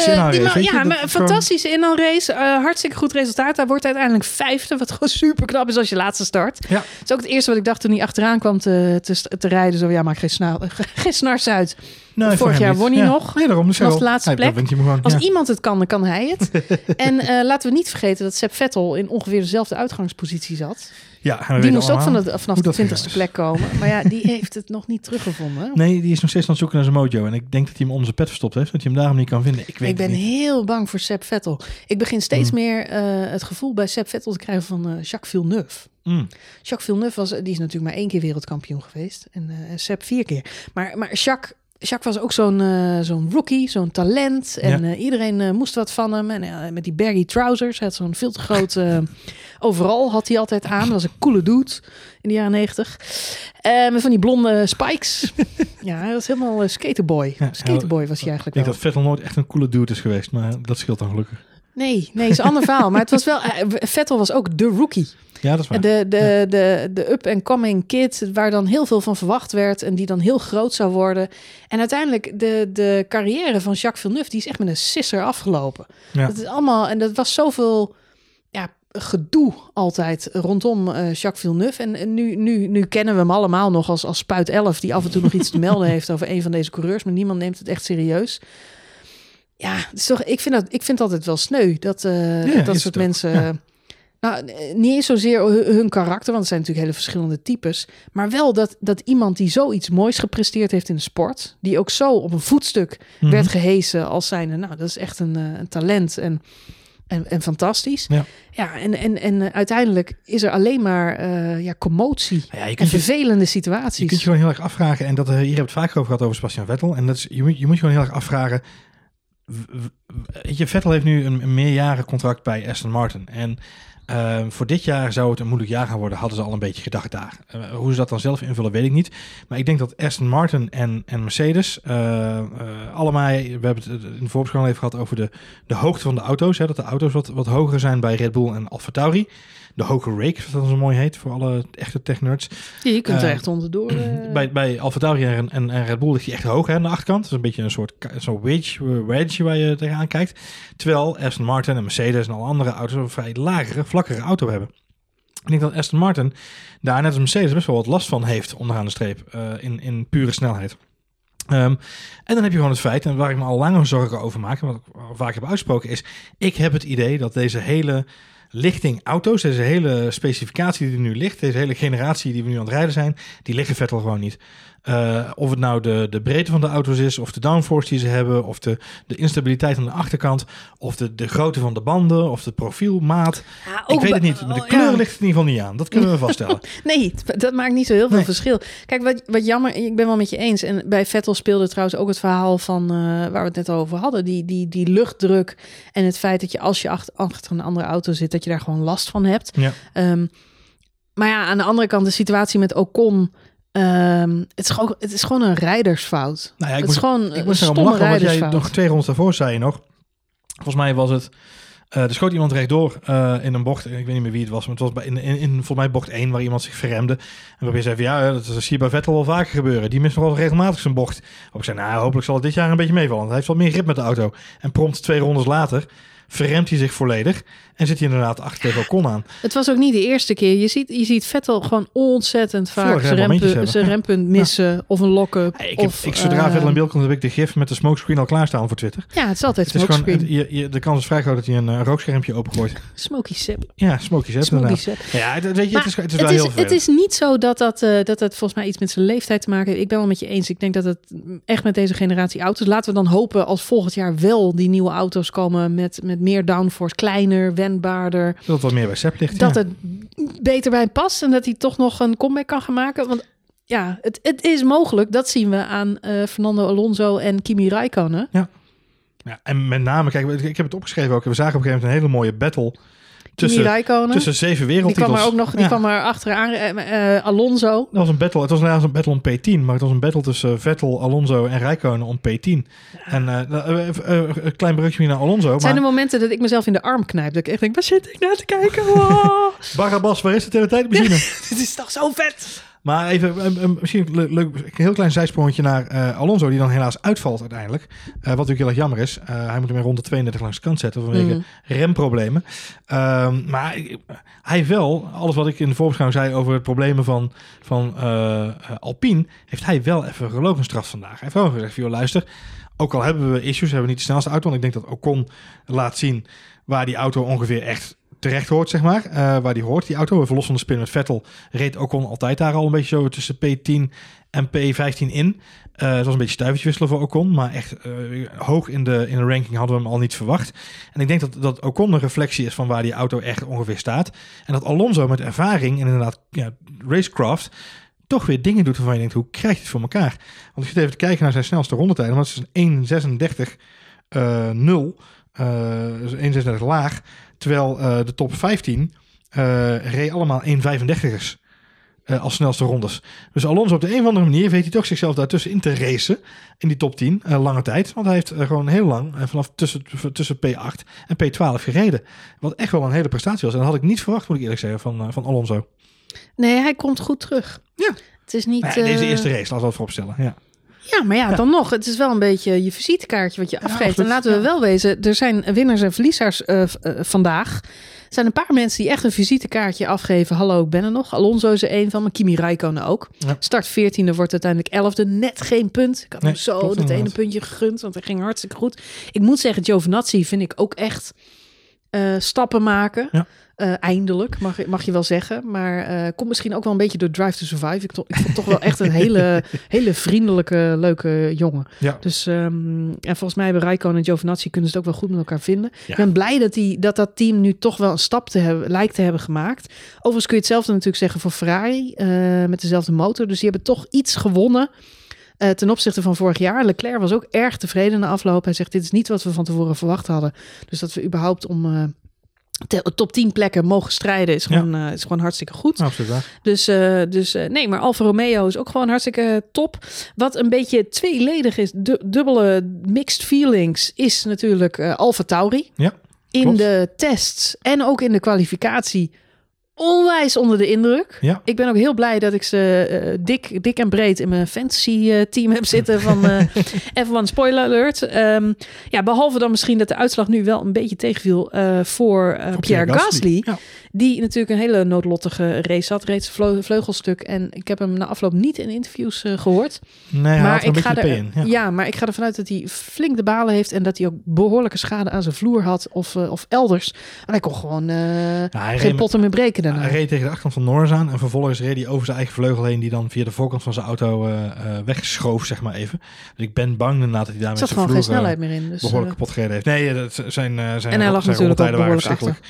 eh, inhoudrace. man- weet je? Ja, maar is gewoon- fantastische inhaalrace. eh hartstikke goed resultaat. Hij wordt uiteindelijk vijfde, wat gewoon super knap is als je laatste start. Ja. Dat is ook het eerste wat ik dacht toen hij achteraan kwam te, te, te rijden. Zo, ja, maak geen, geen snars uit. Nee, vorig voor hem jaar won hij Ja. nog. Nee, daarom. Dus de laatste plek. gewoon. Als ja. iemand het kan, dan kan hij het. en eh, laten we niet vergeten dat Seb Vettel in ongeveer dezelfde uitgangspositie zat. Ja, Die moest ook van de, vanaf de twintigste plek komen. Maar ja, die heeft het nog niet teruggevonden. Nee, die is nog steeds aan het zoeken naar zijn mojo. En ik denk dat hij hem onder zijn pet verstopt heeft. Dat hij hem daarom niet kan vinden. Ik weet ik ben heel bang voor Seb Vettel. Ik begin steeds Mm. meer eh, het gevoel bij Seb Vettel te krijgen van eh, Jacques Villeneuve. Mm. Jacques Villeneuve was, die is natuurlijk maar één keer wereldkampioen geweest. En eh Seb vier keer. Maar, maar Jacques, Jacques was ook zo'n eh, zo'n rookie, zo'n talent. En eh, iedereen eh, moest wat van hem. En met die baggy trousers. Hij had zo'n veel te groot... overal had hij altijd aan. Dat was een coole dude in de jaren negentig. Met van die blonde spikes. ja, hij was helemaal skaterboy. Ja, skaterboy was hij Ik eigenlijk denk wel. dat Vettel nooit echt een coole dude is geweest. Maar dat scheelt dan gelukkig. Nee, nee, is een ander verhaal. Maar het was wel... eh, Vettel was ook de rookie. Ja, dat is waar. De, de, de, de up-and-coming kid, waar dan heel veel van verwacht werd en die dan heel groot zou worden. En uiteindelijk, de, de carrière van Jacques Villeneuve, die is echt met een sisser afgelopen. Ja. Dat is allemaal, en dat was zoveel ja, gedoe altijd rondom eh, Jacques Villeneuve. En, en nu, nu, nu kennen we hem allemaal nog als, als Spuit 11, die af en toe nog iets te melden heeft over een van deze coureurs, maar niemand neemt het echt serieus. Ja, het is toch, ik, vind dat, ik vind altijd wel sneu dat, eh, Ja, dat soort mensen. Ja. Nou, eh, niet eens zozeer hun, karakter, want het zijn natuurlijk hele verschillende types. Maar wel dat, dat iemand die zoiets moois gepresteerd heeft in de sport, die ook zo op een voetstuk Mhm. werd gehesen als zijnde, nou, dat is echt een, eh, een talent en, en, en fantastisch. Ja. ja en, en, en eh, uiteindelijk is er alleen maar eh, ja, commotie ja, je en kunt je, vervelende je situaties. kunt je gewoon heel erg afvragen. En dat, eh, hier hebben we het vaak over gehad over Sebastian Vettel. En dat is, je, moet, je moet je gewoon heel erg afvragen. Je, Vettel heeft nu een, een meerjaren contract bij Aston Martin. En ehm, voor dit jaar zou het een moeilijk jaar gaan worden, hadden ze al een beetje gedacht daar. Eh, hoe ze dat dan zelf invullen, weet ik niet. Maar ik denk dat Aston Martin en, en Mercedes, eh, allemaal, we hebben het in de even gehad over de, de hoogte van de auto's. Hè, dat de auto's wat, wat hoger zijn bij Red Bull en Alfa Tauri. De hoge rake, zoals dat zo mooi heet, voor alle echte tech-nerds. je kunt er eh, echt onderdoor. eh, Bij, bij Alfa Tauri en, en, en Red Bull ligt hij echt hoog hè, aan de achterkant. Dat is een beetje een soort zo'n wedge, wedge waar je tegenaan kijkt. Terwijl Aston Martin en Mercedes en alle andere auto's een vrij lagere, vlakkere auto hebben. Ik denk dat Aston Martin daar net als Mercedes best wel wat last van heeft onderaan de streep eh, in, in pure snelheid. Ehm, en dan heb je gewoon het feit, en waar ik me al langer zorgen over maak, en wat ik vaak heb uitgesproken, is: ik heb het idee dat deze hele lichting auto's, deze hele specificatie die er nu ligt, deze hele generatie die we nu aan het rijden zijn, die liggen Vettel gewoon niet. Uh, of het nou de, de breedte van de auto's is, of de downforce die ze hebben, of de, de instabiliteit aan de achterkant, of de, de grootte van de banden, of de profielmaat. Ja, ik weet het niet. Maar de kleur ja. ligt in ieder geval niet aan. Dat kunnen we vaststellen. nee, dat maakt niet zo heel veel verschil. Kijk, wat, wat jammer, ik ben wel met je eens. En bij Vettel speelde trouwens ook het verhaal van uh, waar we het net over hadden. Die, die, die luchtdruk en het feit dat je als je achter, achter een andere auto zit, dat je daar gewoon last van hebt. Ja. Um, maar ja, aan de andere kant, de situatie met Ocon Um, het, is gewoon, het is gewoon een rijdersfout. Nou ja, ik het moet, is gewoon ik erom lachen, want jij nog twee rondes daarvoor zei je nog. Volgens mij was het... Uh, er schoot iemand rechtdoor uh, in een bocht. Ik weet niet meer wie het was, maar het was bij, in, in, in volgens mij bocht 1 waar iemand zich verremde. En waarbij je zei van ja, dat is hier bij Vettel wel vaker gebeuren. Die mist nog wel regelmatig zijn bocht. Op ik zei, nou hopelijk zal het dit jaar een beetje meevallen. Hij heeft wat meer grip met de auto. En prompt twee rondes later verremt hij zich volledig. En zit hij inderdaad achter tegen Ocon aan. Het was ook niet de eerste keer. Je ziet, je ziet Vettel gewoon ontzettend vaak zijn, zijn rempunt missen. Of een lock-up. Ik heb, of, ik, zodra eh, Vettel in beeld komt, heb ik de gif met de smokescreen al klaarstaan voor Twitter. Ja, het is altijd Het is gewoon, smokescreen. je, je, de kans is vrij groot dat hij een eh, rookschermpje opengooit. Smoky sip. Ja, smoky sip. Ja, het, weet je, het is, het is wel het, heel is, het vervelend. is niet zo dat dat, eh, dat het volgens mij iets met zijn leeftijd te maken heeft. Ik ben wel met je eens. Ik denk dat het echt met deze generatie auto's. Laten we dan hopen als volgend jaar wel die nieuwe auto's komen met, met meer downforce, kleiner, wendbaarder. Dat het wat meer bij Sepp ligt. Dat ja. het beter bij hem past en dat hij toch nog een comeback kan gaan maken. Want ja, het, het is mogelijk. Dat zien we aan eh, Fernando Alonso en Kimi Räikkönen. Ja, en met name, kijk, ik heb het opgeschreven ook. We zagen op een gegeven moment een hele mooie battle tussen, tussen zeven die wereldtitels. kwam er ook nog, die Ja. kwam er achteraan. eh, eh, Alonso. Dat was een battle. Het was inderdaad een battle om P10, maar het was een battle tussen Vettel, Alonso en Räikkönen om P10. En eh, eh, eh, eh, een klein brugje naar Alonso. Het zijn de Maar momenten dat ik mezelf in de arm knijp. Dat ik echt denk, waar zit ik naar te kijken? Wow. Barabbas, waar is de teletijdmachine? Dit is toch zo vet? Maar even, misschien een le- leuk, een heel klein zijsprongetje naar eh, Alonso, die dan helaas uitvalt uiteindelijk. Eh, wat natuurlijk heel erg jammer is. Eh, hij moet hem in ronde 32 langs de kant zetten vanwege Mm. remproblemen. Ehm, maar hij wel, alles wat ik in de voorbeschouwing zei over het problemen van, van Alpine, heeft hij wel even gelogen straf vandaag. Hij heeft wel gezegd, joh, luister, ook al hebben we issues, hebben we niet de snelste auto. Want ik denk dat Ocon laat zien waar die auto ongeveer echt terecht hoort, zeg maar. Eh, waar die hoort, die auto. Even los van de spin met Vettel reed Ocon altijd daar al een beetje zo tussen P10 en P15 in. Eh, het was een beetje stuivertje wisselen voor Ocon, maar echt eh, hoog in de, in de ranking hadden we hem al niet verwacht. En ik denk dat, dat Ocon een reflectie is van waar die auto echt ongeveer staat. En dat Alonso met ervaring en inderdaad ja, racecraft toch weer dingen doet waarvan je denkt, hoe krijg je het voor elkaar? Want ik zit even te kijken naar zijn snelste rondetijden, want het is een 1.36 eh 0, eh, dus 1.36 laag, terwijl eh, de top 15 eh reed allemaal 1.35'ers. eh, als snelste rondes. Dus Alonso op de een of andere manier weet hij toch zichzelf daartussen in te racen. In die top 10, eh, lange tijd. Want hij heeft gewoon heel lang, vanaf tussen, tussen P8 en P12 gereden. Wat echt wel een hele prestatie was. En dat had ik niet verwacht, moet ik eerlijk zeggen, van, van Alonso. Nee, hij komt goed terug. Ja. Het is niet... Deze eerste race, laten we dat vooropstellen. Ja. Ja, maar ja, dan nog. Het is wel een beetje je visitekaartje wat je afgeeft. en laten we wel wezen, er zijn winnaars en verliezers eh, eh, vandaag. Er zijn een paar mensen die echt een visitekaartje afgeven. Hallo, ik ben er nog. Alonso is er één van, maar Kimi Räikkönen ook. Ja. Start 14e, wordt uiteindelijk 11e. Net geen punt. Ik had Nee, hem zo dat ene inderdaad. puntje gegund, want hij ging hartstikke goed. Ik moet zeggen, Giovinazzi vind ik ook echt eh, stappen maken. Ja. Eh, eindelijk, mag, je- mag je wel zeggen. Maar eh komt misschien ook wel een beetje door Drive to Survive. Ik, to- ik vond het toch wel echt een hele, hele vriendelijke, leuke jongen. Ja. Dus ehm, en volgens mij hebben Rijko en Giovinazzi kunnen ze het ook wel goed met elkaar vinden. Ja. Ik ben blij dat, die, dat dat team nu toch wel een stap te hebben, lijkt te hebben gemaakt. Overigens kun je hetzelfde natuurlijk zeggen voor Ferrari eh, met dezelfde motor. Dus die hebben toch iets gewonnen. ten opzichte van vorig jaar. Leclerc was ook erg tevreden na afloop. Hij zegt: Dit is niet wat we van tevoren verwacht hadden. Dus dat we überhaupt om top 10 plekken mogen strijden, is gewoon, eh, is gewoon hartstikke goed. Absoluut waar. Dus, eh, dus eh, nee, maar Alfa Romeo is ook gewoon hartstikke top. Wat een beetje tweeledig is, du- dubbele mixed feelings, is natuurlijk Alfa Tauri. Ja, In klopt. de tests en ook in de kwalificatie onwijs onder de indruk. Ja. Ik ben ook heel blij dat ik ze eh, dik, dik en breed in mijn fantasy eh, team heb zitten van eh F1 spoiler alert. Ehm, ja, behalve dan misschien dat de uitslag nu wel een beetje tegenviel voor, Pierre Gasly. Ja. Die natuurlijk een hele noodlottige race had. Reed zijn vleu- vleugelstuk. En ik heb hem na afloop niet in interviews eh, gehoord. Nee, maar ik ga er, in. Ja. ja. maar ik ga ervan uit dat hij flink de balen heeft. En dat hij ook behoorlijke schade aan zijn vloer had. Of, of elders. En hij kon gewoon geen potten meer breken Hij reed tegen de achterkant van Norris aan en vervolgens reed hij over zijn eigen vleugel heen, die dan via de voorkant van zijn auto eh eh, wegschoof, zeg maar even. Dus ik ben bang inderdaad dat hij daar met zat zijn gewoon geen vloer, eh, snelheid meer in. Dus, behoorlijk eh, kapot gereden heeft. Nee, dat zijn, zijn, En hij lag natuurlijk ook behoorlijk verschrikkelijk.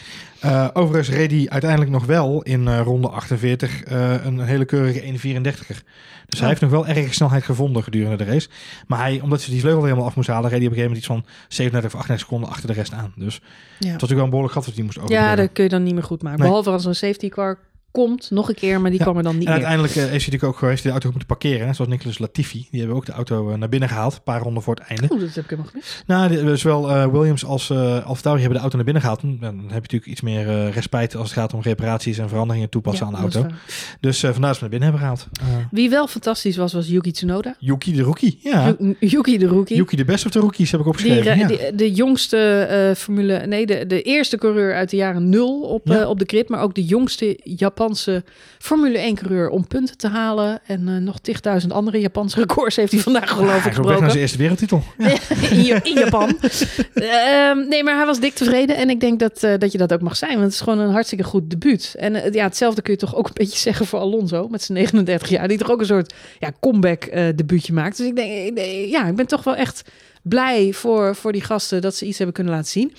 Eh, overigens reed hij uiteindelijk nog wel in eh, ronde 48 eh, een hele keurige 1.34er. Dus hij Oh. heeft nog wel erg snelheid gevonden gedurende de race. Maar hij, omdat ze die vleugel helemaal af moest halen, reed hij op een gegeven moment iets van 37 of 38 seconden achter de rest aan. Dus het was ja. natuurlijk wel een behoorlijk gat dat hij moest ja, overbruggen. dat kun je dan niet meer goed maken. Nee. Behalve als een safety car komt, nog een keer. Maar die Ja. kwam er dan niet En uiteindelijk eh, is hij natuurlijk ook geweest die de auto moeten parkeren. Hè? Zoals Nicolas Latifi. Die hebben ook de auto eh, naar binnen gehaald. Een paar ronden voor het einde. Oeh, dat heb ik helemaal gemist. Nou, de- zowel eh, Williams als uh, Tauri hebben de auto naar binnen gehaald. Dan heb je natuurlijk iets meer eh, respijt als het gaat om reparaties en veranderingen toepassen Ja, aan de auto. Dus eh, vandaar dat ze naar binnen hebben gehaald. Eh, Wie wel fantastisch was, was Yuki Tsunoda. Yuki de rookie. Ja. Yu- Yuki de rookie. Yuki de best of de rookies heb ik Die, opgeschreven. re- ja. die- de jongste eh, Formule... Nee, de, de eerste coureur uit de jaren nul op, eh, op de grid. Maar ook de jongste Japanse Formule 1 coureur om punten te halen. En eh, nog tigduizend andere Japanse records heeft hij vandaag geloof ik hij gebroken. naar zijn eerste wereldtitel. Ja. in, in Japan. Ehm, nee, maar hij was dik tevreden. En ik denk dat, eh, dat je dat ook mag zijn. Want het is gewoon een hartstikke goed debuut. En eh, ja, hetzelfde kun je toch ook een beetje zeggen voor Alonso. Met zijn 39 jaar. Die toch ook een soort ja, comeback debuutje maakt. Dus ik denk, ik denk- ja, ik ben toch wel echt blij voor, voor die gasten dat ze iets hebben kunnen laten zien.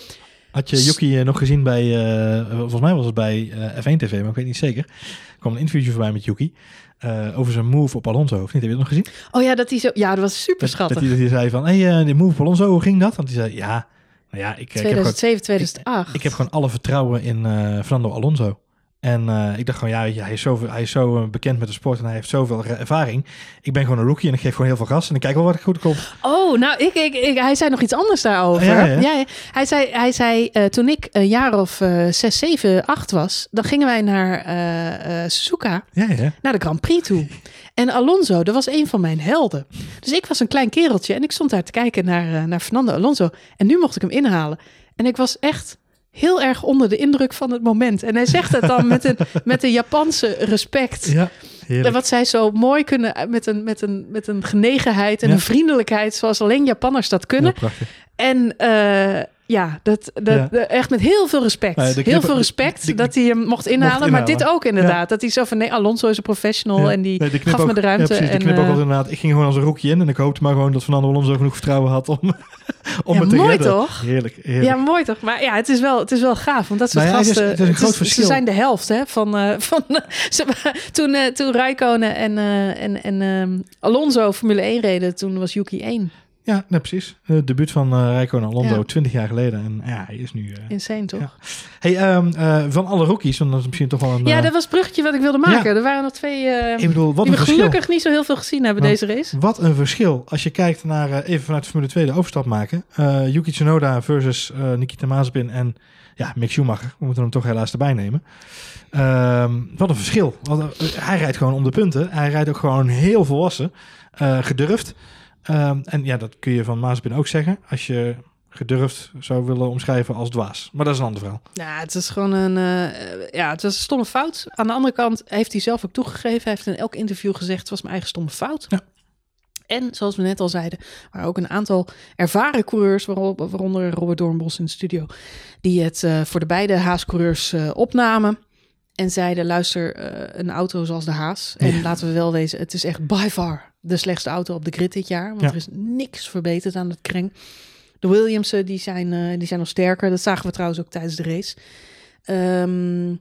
Had je Yuki eh, nog gezien bij, eh, volgens mij was het bij eh, F1 TV, maar ik weet niet zeker. Er kwam een interviewtje voorbij met Yuki. over zijn move op Alonso. Of niet? Heb je dat nog gezien? Oh ja, dat hij zo. Ja, dat was super schattig. dat, hij, dat hij zei van, hey, die move op Alonso, hoe ging dat? Want hij zei, ja, nou ja, ik, ik, heb gewoon, 2007, 2008. ik heb gewoon alle vertrouwen in Fernando Alonso. En eh, ik dacht gewoon, ja, weet je, hij is zo, hij is zo eh, bekend met de sport en hij heeft zoveel ervaring. Ik ben gewoon een rookie en ik geef gewoon heel veel gas en ik kijk wel wat ik goed komt. Oh, nou, ik, ik, ik- hij zei nog iets anders daarover. Ja, Ja, ja. Hij zei, hij zei eh, toen ik een jaar of eh 6, 7, 8 was, dan gingen wij naar Suzuka, Ja, ja. naar de Grand Prix toe. En Alonso, dat was een van mijn helden. Dus ik was een klein kereltje en ik stond daar te kijken naar, naar Fernando Alonso. En nu mocht ik hem inhalen. En ik was echt heel erg onder de indruk van het moment. En hij zegt het dan met een, met een Japanse respect. Ja. En wat zij zo mooi kunnen met een, met een, met een genegenheid en Ja. een vriendelijkheid zoals alleen Japanners dat kunnen. Ja. En eh, ja, dat, dat, Ja. de- echt met heel veel respect. Heel veel respect de- dat hij hem mocht inhalen. Maar inhalen. dit ook inderdaad. Dat hij zo van, nee, Alonso is een professional. Ja. En die Nee, gaf me de ruimte. Precies, de en, knip ook eh, was inderdaad. Ik ging gewoon als een rookie in en ik hoopte maar gewoon dat Fernando Alonso genoeg vertrouwen had om, om het te mooi redden. toch? Heerlijk, heerlijk. ja, mooi toch? Maar ja, het is wel, het is wel gaaf. Want dat soort Nou gasten... het is een groot Ze verschil. zijn de helft hè, van... eh, van ze, toen, eh toen Räikkönen en, eh, en, en ehm, Alonso Formule 1 reden, toen was Yuki 1. Ja, nee, precies. Het debuut van Alonso Ja. 20 jaar geleden. En ja, hij is nu... eh, Insane toch? Ja. Hey, ehm, eh, van alle rookies, want dat is misschien toch wel een... Ja, dat was het bruggetje wat ik wilde maken. Er waren nog twee eh, ik bedoel, wat die een we verschil. gelukkig niet zo heel veel gezien hebben deze race. Wat een verschil. Als je kijkt naar, even vanuit de Formule 2 de overstap maken. Yuki Tsunoda versus Nikita Mazepin en ja, Mick Schumacher. We moeten hem toch helaas erbij nemen. Ehm, wat een verschil. Want, hij rijdt gewoon om de punten. Hij rijdt ook gewoon heel volwassen. gedurfd. Ehm, en ja, dat kun je van Mazepin ook zeggen. Als je gedurfd zou willen omschrijven als dwaas. Maar dat is een ander verhaal. Ja, het is gewoon een, eh, ja, het was een stomme fout. Aan de andere kant heeft hij zelf ook toegegeven. Hij heeft in elk interview gezegd, het was mijn eigen stomme fout. Ja. En zoals we net al zeiden, waren ook een aantal ervaren coureurs, waaronder Robert Doornbos in de studio, die het eh, voor de beide Haas-coureurs eh, opnamen. En zeiden, luister, eh, een auto zoals de Haas. En Ja. laten we wel wezen, het is echt by far de slechtste auto op de grid dit jaar. Want Ja. er is niks verbeterd aan het kreng. De Williamsen, die zijn, eh, die zijn nog sterker. Dat zagen we trouwens ook tijdens de race. Ehm,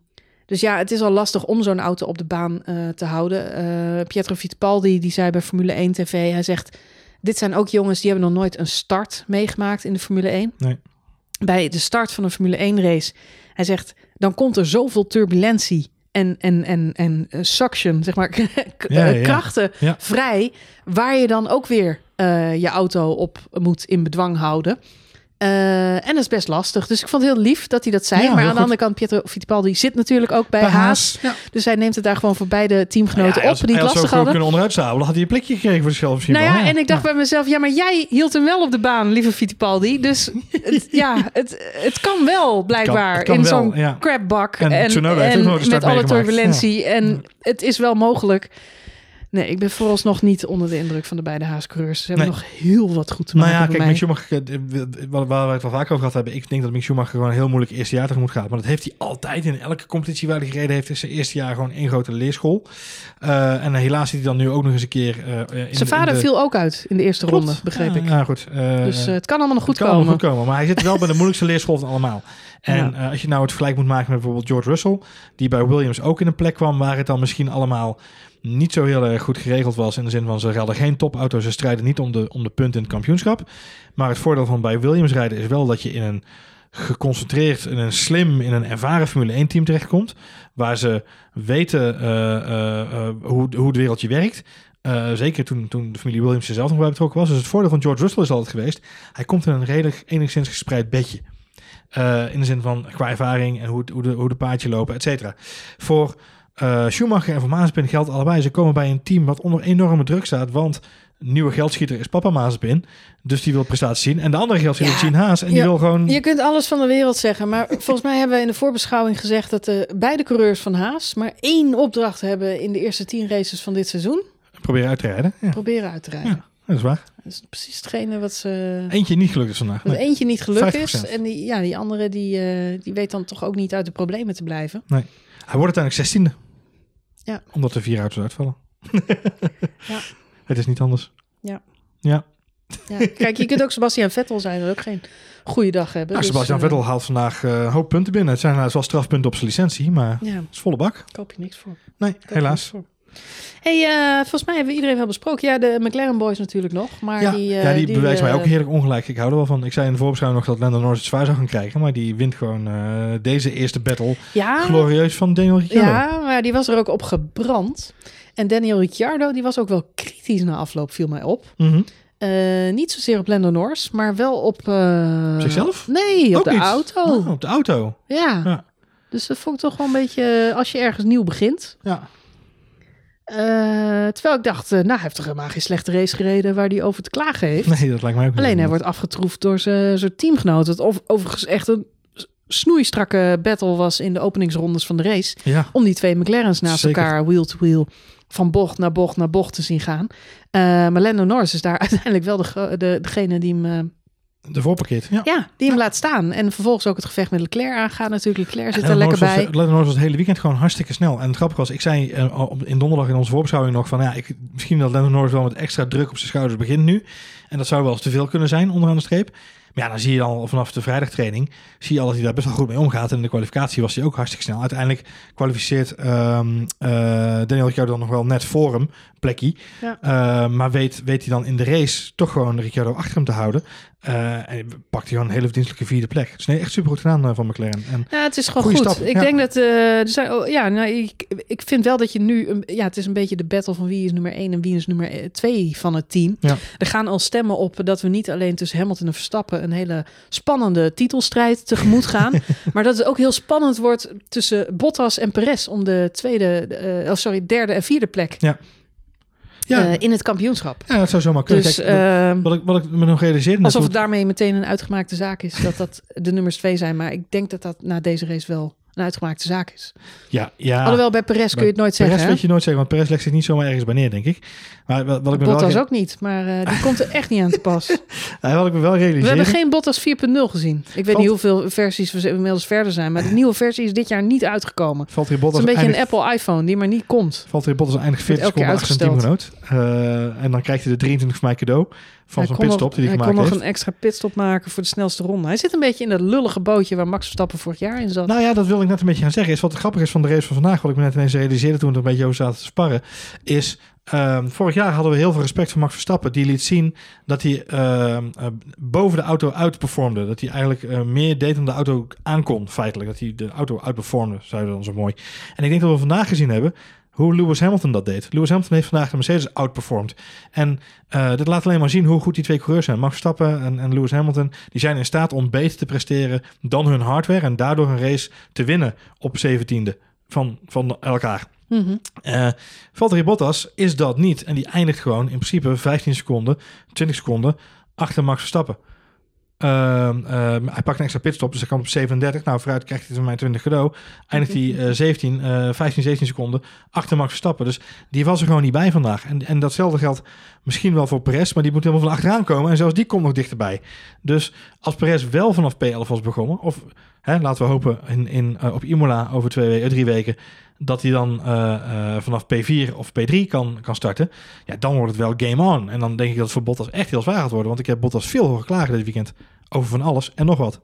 dus ja, het is al lastig om zo'n auto op de baan eh, te houden. Eh, Pietro Fittipaldi, die zei bij Formule 1 TV, hij zegt... Dit zijn ook jongens die hebben nog nooit een start meegemaakt in de Formule 1. Nee. Bij de start van een Formule 1 race, hij zegt, dan komt er zoveel turbulentie en, en, en, en eh, suction, zeg maar, Ja, eh, ja. krachten Ja. vrij, waar je dan ook weer eh, je auto op moet in bedwang houden. Eh, en dat is best lastig. Dus ik vond het heel lief dat hij dat zei. Ja, maar aan de andere kant, Pietro Fittipaldi zit natuurlijk ook bij, Bij Haas. Ja. Dus hij neemt het daar gewoon voor beide teamgenoten Ja, op die het lastig Als hadden. kunnen onderuit had hij een plekje gekregen voor zichzelf misschien Nou wel. ja, en ik dacht bij mezelf, ja, maar jij hield hem wel op de baan, lieve Fittipaldi. Dus het, ja, het, het kan wel, blijkbaar, het kan in zo'n crapbak. En En, en start met alle meegemaakt. turbulentie. En het is wel mogelijk. Nee, ik ben vooralsnog niet onder de indruk van de beide Haas-coureurs. Ze hebben Nee. nog heel wat goed te Nou maken ja, bij kijk. Mick Schumacher, eh, waar waar we het wel vaak over gehad hebben, ik denk dat Mick Schumacher gewoon een heel moeilijk eerste jaar tegemoet gaat. Maar dat heeft hij altijd in elke competitie waar hij gereden heeft. Is zijn eerste jaar gewoon één grote leerschool. Eh, en helaas zit hij dan nu ook nog eens een keer eh, in Zijn in vader de- viel ook uit in de eerste Klopt. ronde, begreep Ja, ik. Ja, goed. Eh, Dus het kan allemaal nog goed het kan allemaal komen. goed komen. Maar hij zit wel bij de moeilijkste leerschool van allemaal. En Ja. als je nou het vergelijk moet maken met bijvoorbeeld George Russell, die bij Williams ook in een plek kwam waar het dan misschien allemaal niet zo heel erg goed geregeld was. In de zin van ze hadden geen topauto, ze strijden niet om de, om de punten in het kampioenschap. Maar het voordeel van bij Williams rijden is wel dat je in een geconcentreerd, in een slim, in een ervaren Formule 1 team terechtkomt. Waar ze weten eh, eh, eh, hoe, hoe het wereldje werkt. Zeker toen, toen de familie Williams er zelf nog bij betrokken was. Dus het voordeel van George Russell is altijd geweest. Hij komt in een redelijk enigszins gespreid bedje. In de zin van qua ervaring en hoe, hoe, de, hoe de paardje lopen, et cetera. Voor eh, Schumacher en voor Mazepin geldt allebei. Ze komen bij een team wat onder enorme druk staat. Want nieuwe geldschieter is papa Mazepin. Dus die wil prestaties zien. En de andere geldschieter Ja. is Gene Haas. En die Ja. wil gewoon... Je kunt alles van de wereld zeggen, maar volgens mij hebben we in de voorbeschouwing gezegd dat de beide coureurs van Haas maar één opdracht hebben in de eerste tien races van dit seizoen. proberen uit te rijden. Ja, Proberen uit te rijden. Dat is waar. Dat is precies hetgene wat ze... Eentje niet gelukt is vandaag. Nee. eentje niet gelukt is. 50%. En die, ja, die andere die, eh, die weet dan toch ook niet uit de problemen te blijven. Hij wordt uiteindelijk zestiende. Ja. Omdat er vier auto's uitvallen. Ja. Het is niet anders. Ja. Ja. Ja. Kijk, je kunt ook Sebastian Vettel zijn en ook geen goede dag hebben. Nou, Dus, Sebastian eh, Vettel haalt vandaag eh, een hoop punten binnen. Het zijn nou wel strafpunten op zijn licentie, maar Ja, het is volle bak. koop je niks voor. Nee, Koop helaas. niks voor. Hey, eh, volgens mij hebben we iedereen wel besproken. Ja, de McLaren Boys natuurlijk nog. Maar Ja, die, ja, die, bewijst mij eh, ook heerlijk ongelijk. Ik hou er wel van. Ik zei in de voorbeschouwing nog dat Lando Norris het zwaar zou gaan krijgen. Maar die wint gewoon deze eerste battle Ja, glorieus van Daniel Ricciardo. ja, maar die was er ook op gebrand. En Daniel Ricciardo, die was ook wel kritisch na afloop, viel mij op. Mhm. Niet zozeer op Lando Norris, maar wel op... eh, Zichzelf? Nee, op Ook de niet. auto. Oh, op de auto. Ja. Ja. Dus dat vond ik toch wel een beetje... Als je ergens nieuw begint... Ja. Eh, terwijl ik dacht, eh, nou, hij heeft toch helemaal geen slechte race gereden waar hij over te klagen heeft. Nee, dat lijkt mij ook niet. Alleen hij wordt afgetroefd door zijn teamgenoot. Het ov- overigens echt een snoeistrakke battle was in de openingsrondes van de race. Ja, Om die twee McLaren's naast Zeker. elkaar wheel to wheel van bocht naar bocht naar bocht te zien gaan. Eh, maar Lando Norris is daar uiteindelijk wel de, de, degene die hem, de voorpakket. Ja. ja, die hem laat staan. En vervolgens ook het gevecht met Leclerc aangaan. Natuurlijk, Leclerc zit er lekker Norris bij. Lando Norris was het hele weekend gewoon hartstikke snel. En het grappige was, ik zei eh, in donderdag in onze voorbeschouwing nog van... Ja, ik, misschien dat Lando Norris wel met extra druk op zijn schouders begint nu. En dat zou wel eens te veel kunnen zijn onderaan de streep. Maar ja, dan zie je al vanaf de vrijdagtraining... zie je al dat hij daar best wel goed mee omgaat. En in de kwalificatie was hij ook hartstikke snel. Uiteindelijk kwalificeert ehm eh, Daniel Ricciardo dan nog wel net voor hem, plekje. Ja. Eh, maar weet, weet hij dan in de race toch gewoon Ricciardo achter hem te houden. Eh, en pakt hij een hele verdienstelijke vierde plek. Dus nee, echt super goed gedaan eh, van McLaren. En Ja, het is gewoon goed. stap, ik ja. denk dat er zijn, oh, ja, nou, ik, ik vind wel dat je nu, een, ja, het is een beetje de battle van wie is nummer 1 en wie is nummer 2 van het team. Ja. Er gaan al stemmen op dat we niet alleen tussen Hamilton en Verstappen een hele spannende titelstrijd tegemoet gaan, maar dat het ook heel spannend wordt tussen Bottas en Perez om de tweede, oh, sorry, derde en vierde plek ja, eh, in het kampioenschap. ja, dat zou zomaar kunnen. Dus Kijk, eh, wat, ik, wat ik me nog realiseerde... alsof het daarmee meteen een uitgemaakte zaak is dat dat de nummers twee zijn, maar ik denk dat dat na deze race wel een uitgemaakte zaak is. Ja, ja. Alhoewel bij Perez kun je het nooit Perez zeggen. hè? weet je nooit zeggen, want Perez legt zich niet zomaar ergens bij neer, denk ik. Maar wat, wat ik me wel, Bottas ge- ook niet, maar eh, die komt er echt niet aan te pas. Ja, wat ik me wel We realiseerde... hebben geen Bottas 4.0 gezien. Ik weet Valt- niet hoeveel versies we inmiddels verder zijn, maar de nieuwe versie is dit jaar niet uitgekomen. Het Valtteri is Bottas een beetje eindigt, een Apple iPhone die maar niet komt. Valtteri Bottas eindigt 40 Wordt elke seconden achter zijn teamgenoot. Eh, en dan krijgt hij de 23 van mij cadeau van kon nog, pitstop die hij hij kon gemaakt nog heeft. een extra pitstop maken voor de snelste ronde. Hij zit een beetje in dat lullige bootje waar Max Verstappen vorig jaar in zat. Nou ja, dat wilde ik net een beetje gaan zeggen. Is wat grappig is van de race van vandaag, wat ik me net ineens realiseerde toen we er een beetje over zaten te sparren, is ehm, vorig jaar hadden we heel veel respect voor Max Verstappen. Die liet zien dat hij ehm, eh, boven de auto uitperformde. Dat hij eigenlijk eh, meer deed dan de auto aankon, feitelijk. Dat hij de auto uitperformde, zeiden we dan zo mooi. En ik denk dat we vandaag gezien hebben hoe Lewis Hamilton dat deed. Lewis Hamilton heeft vandaag de Mercedes outperformed. En uh, dit laat alleen maar zien hoe goed die twee coureurs zijn. Max Verstappen en, en Lewis Hamilton, die zijn in staat om beter te presteren dan hun hardware. En daardoor een race te winnen op 17e van, van elkaar. Mhm. Uh, Valtteri Bottas is dat niet. En die eindigt gewoon in principe 15 seconden, 20 seconden achter Max Verstappen. Uh, uh, hij pakt een extra pitstop, dus hij kan op 37. Nou, vooruit krijgt hij van mij 20 cadeau. Eindigt hij uh, 17, 15, 17 seconden achter Max Verstappen. Dus die was er gewoon niet bij vandaag. En, en datzelfde geldt misschien wel voor Perez, maar die moet helemaal van achteraan komen. En zelfs die komt nog dichterbij. Dus als Perez wel vanaf P11 was begonnen, of hè, laten we hopen in, in, uh, op Imola over twee, drie weken, dat hij dan uh, uh, vanaf P4 of P3 kan, kan starten, ja, dan wordt het wel game on. En dan denk ik dat het voor Bottas echt heel zwaar gaat worden. Want ik heb Bottas veel hoger klagen dit weekend over van alles en nog wat.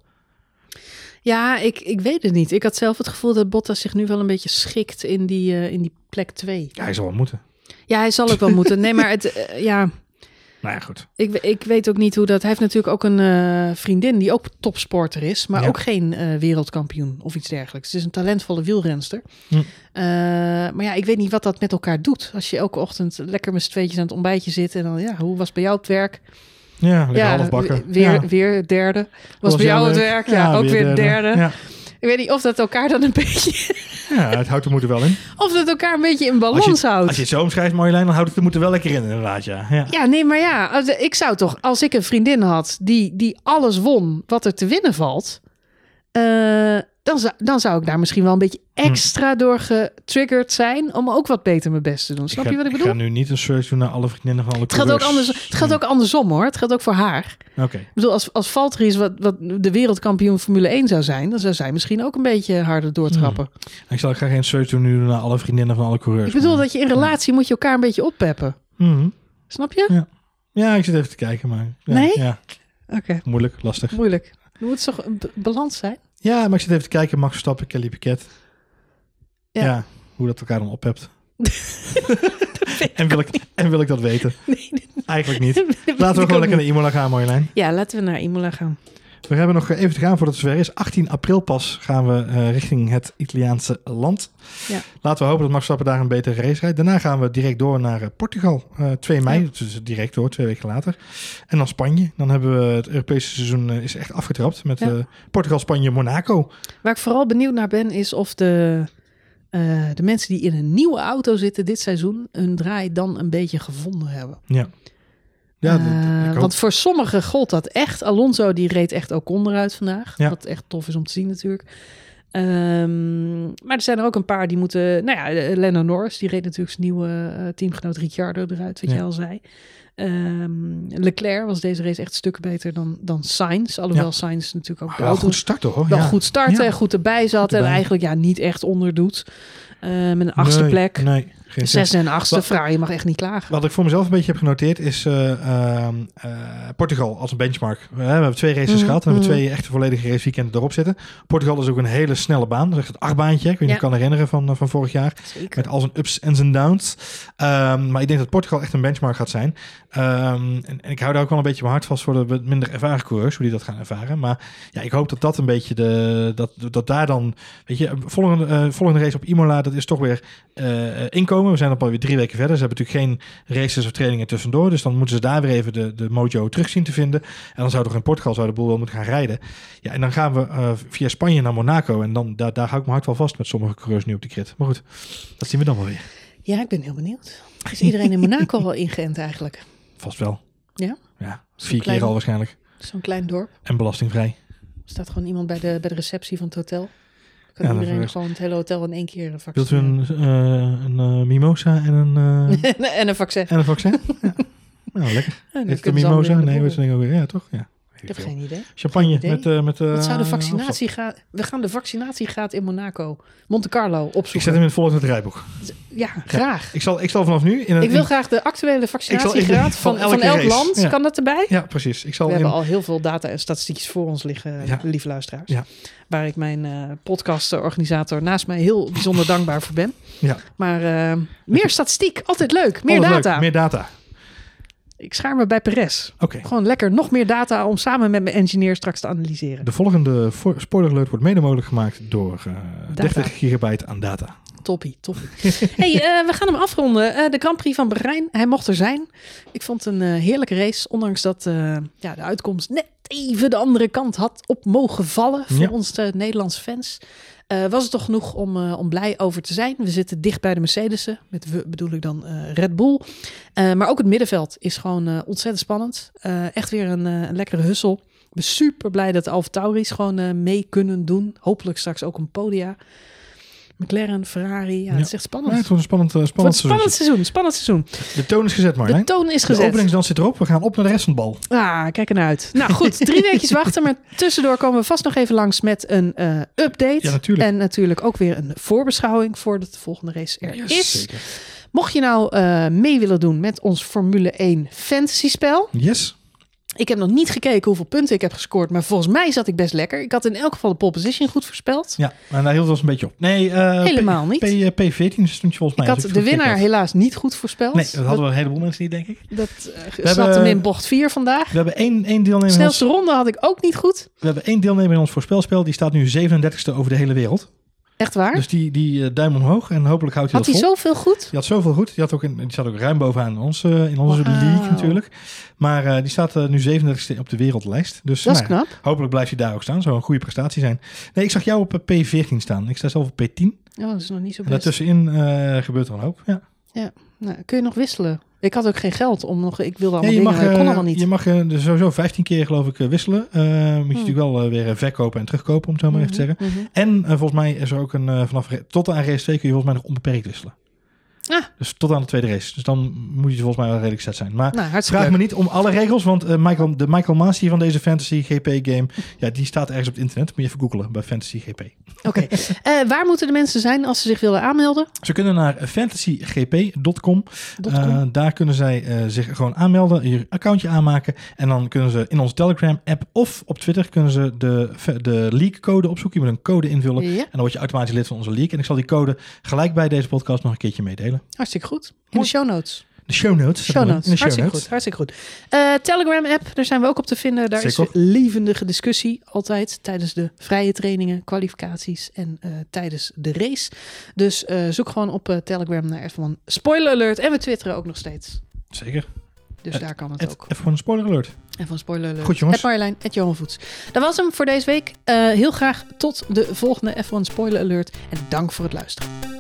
Ja, ik, ik weet het niet. Ik had zelf het gevoel dat Bottas zich nu wel een beetje schikt in die, in die plek 2. Ja, hij zal wel moeten. Ja, hij zal ook wel moeten. Nee, maar het, ja... Nou ja, goed. Ik, ik weet ook niet hoe dat... Hij heeft natuurlijk ook een uh, vriendin die ook topsporter is, maar Ja. ook geen uh, wereldkampioen of iets dergelijks. Het is een talentvolle wielrenster. Hm. Uh, maar ja, ik weet niet wat dat met elkaar doet. Als je elke ochtend lekker met z'n tweetjes aan het ontbijtje zit en dan, ja, hoe was bij jou het werk? Ja, ja, half bakken. Weer, ja. weer derde. Was, Was bij jou het werk? werk? Ja, ook weer derde. Ja. Ik weet niet of dat elkaar dan een beetje... ja, het houdt er moeten wel in. of dat elkaar een beetje in Als balans je, houdt. als je het zo omschrijft, Marjolein, dan houdt het er moeten wel lekker in, inderdaad. Ja. Ja. Ja, nee, maar ja, als- ik zou toch, als ik een vriendin had die, die alles won wat er te winnen valt, eh, dan, zou, dan zou ik daar misschien wel een beetje extra door getriggerd zijn om ook wat beter mijn best te doen. Snap Hm. ik je wat ik Ik bedoel? ga nu niet een search doen naar alle vriendinnen van alle Het geldt, ook anders, het geldt ook andersom hoor. Het geldt ook voor haar. Oké. Ik bedoel, als, als Valtteri is wat, wat de wereldkampioen Formule 1 zou zijn, dan zou zij misschien ook een beetje harder doortrappen. Ik zal graag geen search doen nu naar alle vriendinnen van alle coureurs. Ik bedoel maar- dat je in relatie moet je elkaar een beetje oppeppen. Mhm. Snap je? Ja, ik zit even te kijken, maar... Ja, Nee? Ja, Oké, moeilijk, lastig. moeilijk. Er moet toch een balans zijn? Ja, maar ik zit even te kijken. Max Verstappen, Kelly Piquet. Ja. Ja. hoe dat elkaar dan ophebt. en, wil ik, en wil ik dat weten? Nee, Eigenlijk niet. Laten we gewoon lekker naar Imola gaan, Marjolein. Ja, laten we naar Imola gaan. We hebben nog even te gaan voordat het zover is. 18 april pas gaan we eh, richting het Italiaanse land. Ja. Laten we hopen dat Max Verstappen daar een betere race rijdt. Daarna gaan we direct door naar eh, Portugal. eh 2 mei, Ja. dus direct door, twee weken later. En dan Spanje. Dan hebben we het Europese seizoen eh, is echt afgetrapt met Ja. eh, Portugal, Spanje, Monaco. Waar ik vooral benieuwd naar ben, is of de, eh, de mensen die in een nieuwe auto zitten dit seizoen hun draai dan een beetje gevonden hebben. Ja. Ja, dat- Eh, ik hoop- want voor sommigen gold dat echt. Alonso die reed echt Ocon eruit vandaag. Ja. Wat echt tof is om te zien natuurlijk. Ehm, maar er zijn er ook een paar die moeten... Nou ja, eh, Lando Norris, die reed natuurlijk zijn nieuwe eh, teamgenoot Ricciardo eruit, wat Ja. jij al zei. Ehm, Leclerc was deze race echt stukken beter dan, dan Sainz. Alhoewel Ja. Sainz natuurlijk ook de wel goed starten hoor. wel ja. goed starten, goed erbij zat Goed en eigenlijk ja, niet echt onderdoet. Met een achtste Nee, plek. Nee, geen zes. En achtste, fraai, je mag echt niet klagen. Wat ik voor mezelf een beetje heb genoteerd is eh, ehm, eh, Portugal als een benchmark. We hebben twee races Mhm, gehad. We hebben mhm. twee echte volledige raceweekenden erop zitten. Portugal is ook een hele snelle baan. Dat is echt het achtbaantje. Ik weet niet of Ja. ik kan herinneren van, eh, van vorig jaar. Zeker. Met al zijn ups en zijn downs. Ehm, maar ik denk dat Portugal echt een benchmark gaat zijn. Ehm, en, en ik hou daar ook wel een beetje mijn hart vast voor de minder ervaren coureurs, hoe die dat gaan ervaren. Maar ja, ik hoop dat dat een beetje de. Dat, dat daar dan. Weet je, volgende, eh, volgende race op Imola, dat is toch weer eh, We zijn op alweer drie weken verder. Ze hebben natuurlijk geen races of trainingen tussendoor. Dus dan moeten ze daar weer even de, de mojo terug zien te vinden. En dan zou toch in Portugal zou de boel wel moeten gaan rijden. Ja, en dan gaan we eh, via Spanje naar Monaco. En dan, daar, daar hou ik mijn hart wel vast met sommige coureurs nu op de crit. Maar goed, dat zien we dan wel weer. Ja, ik ben heel benieuwd. Is iedereen in Monaco al ingeënt eigenlijk? Vast wel. Ja? Ja, vier klein- keer al waarschijnlijk. Zo'n klein dorp. En belastingvrij. Staat gewoon iemand bij de, bij de receptie van het hotel. Kan Ja, iedereen is- gewoon het hele hotel in één keer Wilt u een, eh, een eh, mimosa en een, en een vaccin. en een vaccin? ja. Nou, lekker. Het een mimosa? Nee, het ding ook weer? Ja, toch? Ja. Ik heb geen idee. Champagne idee. met... eh met eh, Wat zou de vaccinatiegraad... We gaan de vaccinatiegraad in Monaco, Monte Carlo, Ik opzoeken. zet hem in het volgende rijboek. Ja, graag. Ik zal, ik zal vanaf nu... In een, Ik wil in- graag de actuele ik vaccinatiegraad van van, elk race. land. Ja. Kan dat erbij? Ja, precies. Ik zal We in, hebben al heel veel data en statistiekjes voor ons liggen, Ja. lieve luisteraars. Ja. Waar ik mijn eh podcastorganisator naast mij heel bijzonder dankbaar voor ben. Ja. Maar meer statistiek, altijd leuk. Meer Alles leuk, data. Meer data. Ik schaar me bij Perez. Oké. Gewoon lekker nog meer data om samen met mijn engineer straks te analyseren. De volgende vo- spoiler alert wordt mede mogelijk gemaakt door eh, Data. 30 gigabyte aan data. Toppie, toppie. hey, eh, we gaan hem afronden. Eh, de Grand Prix van Bahrein, hij mocht er zijn. Ik vond het een eh, heerlijke race, ondanks dat eh, ja, de uitkomst net even de andere kant had op mogen vallen voor Ja. ons eh, Nederlandse fans. Eh, was het toch genoeg om, eh, om blij over te zijn. We zitten dicht bij de Mercedes'en. Met we bedoel ik dan eh, Red Bull. Maar ook het middenveld is gewoon ontzettend spannend. Echt weer een, lekkere hussel. Ik ben super blij dat de Alfa Tauri's gewoon mee kunnen doen. Hopelijk straks ook een podia. McLaren, Ferrari. Ja, het is echt spannend. Ja, het wordt een spannend, eh, Het wordt spannend, een spannend seizoen. Spannend seizoen. De toon is gezet, De Marjolein. toon is De gezet. openingsdans zit erop. We gaan op naar de rest van het bal. Ah, kijk ernaar uit. Nou goed, drie weekjes wachten. Maar tussendoor komen we vast nog even langs met een eh, update. Ja, natuurlijk. En natuurlijk ook weer een voorbeschouwing voordat de volgende race er is. Zeker. Mocht je nou eh, mee willen doen met ons Formule 1 fantasy spel. Yes. Ik heb nog niet gekeken hoeveel punten ik heb gescoord. Maar volgens mij zat ik best lekker. Ik had in elk geval de pole position goed voorspeld. Ja, maar daar hield het ons een beetje op. Nee, eh, Helemaal P, niet. P, eh, P14 stond je volgens Ik mij. had als de winnaar helaas niet goed voorspeld. had. Nee, dat hadden we een heleboel mensen niet, denk ik. Dat eh, hebben- zat hem in bocht 4 vandaag. We hebben één, één, deelnemer, ons, Snelste ronde had ik ook niet goed. we hebben één deelnemer in ons voorspelspel. Die staat nu 37ste over de hele wereld. Echt waar? Dus die, die eh, duim omhoog. En hopelijk houdt hij had dat hij vol. zoveel goed? Die had zoveel goed. Die, had ook in, die staat ook ruim bovenaan in onze, in onze Wauw. league natuurlijk. Maar eh, die staat eh, nu 37ste op de wereldlijst. Dus Dat is nou ja, knap. hopelijk blijft hij daar ook staan. Zou een goede prestatie zijn. Nee, ik zag jou op eh, P14 staan. Ik sta zelf op P10. Ja, dat is nog niet zo En best. daartussenin eh, gebeurt er een hoop. Ja. Nou, kun je nog wisselen? Ik had ook geen geld om nog... Ik wilde Ja, allemaal je dingen, mag, kon eh, allemaal niet. je mag eh, dus sowieso 15 keer geloof ik eh, wisselen. Moet je Hmm. natuurlijk wel weer verkopen en terugkopen, om het zo maar even te zeggen. Mhm, mhm. En volgens mij is er ook een, vanaf tot aan race 2 kun je volgens mij nog onbeperkt wisselen. Ah. Dus tot aan de tweede race. Dus dan moet je volgens mij wel redelijk set zijn. Maar Nou, vraag leuk. me niet om alle regels, want eh, Michael, de Michael Masi van deze Fantasy GP game, ja, die staat ergens op het internet. Moet je even googlen bij Fantasy GP. Oké. Eh, waar moeten de mensen zijn als ze zich willen aanmelden? Ze kunnen naar fantasygp.com. Eh, daar kunnen zij zich gewoon aanmelden, je accountje aanmaken. En dan kunnen ze in onze Telegram-app of op Twitter kunnen ze de, de leak-code opzoeken. Je moet een code invullen. ja, En dan word je automatisch lid van onze leak. En ik zal die code gelijk bij deze podcast nog een keertje meedelen. Hartstikke goed. In Mooi. de show notes. De show notes. Show notes. De show hartstikke notes. goed. Hartstikke goed. Eh, Telegram-app, daar zijn we ook op te vinden. Daar Zeker. is levendige discussie altijd tijdens de vrije trainingen, kwalificaties en eh, tijdens de race. Dus eh, zoek gewoon op Telegram naar F1 Spoiler Alert. En we twitteren ook nog steeds. Zeker. Dus daar kan het ook. even voor een spoiler alert. En van Spoiler Alert. Goed, jongens. Het Marjolein, het Johan Voets. Dat was hem voor deze week. Heel graag tot de volgende F1 Spoiler Alert. En dank voor het luisteren.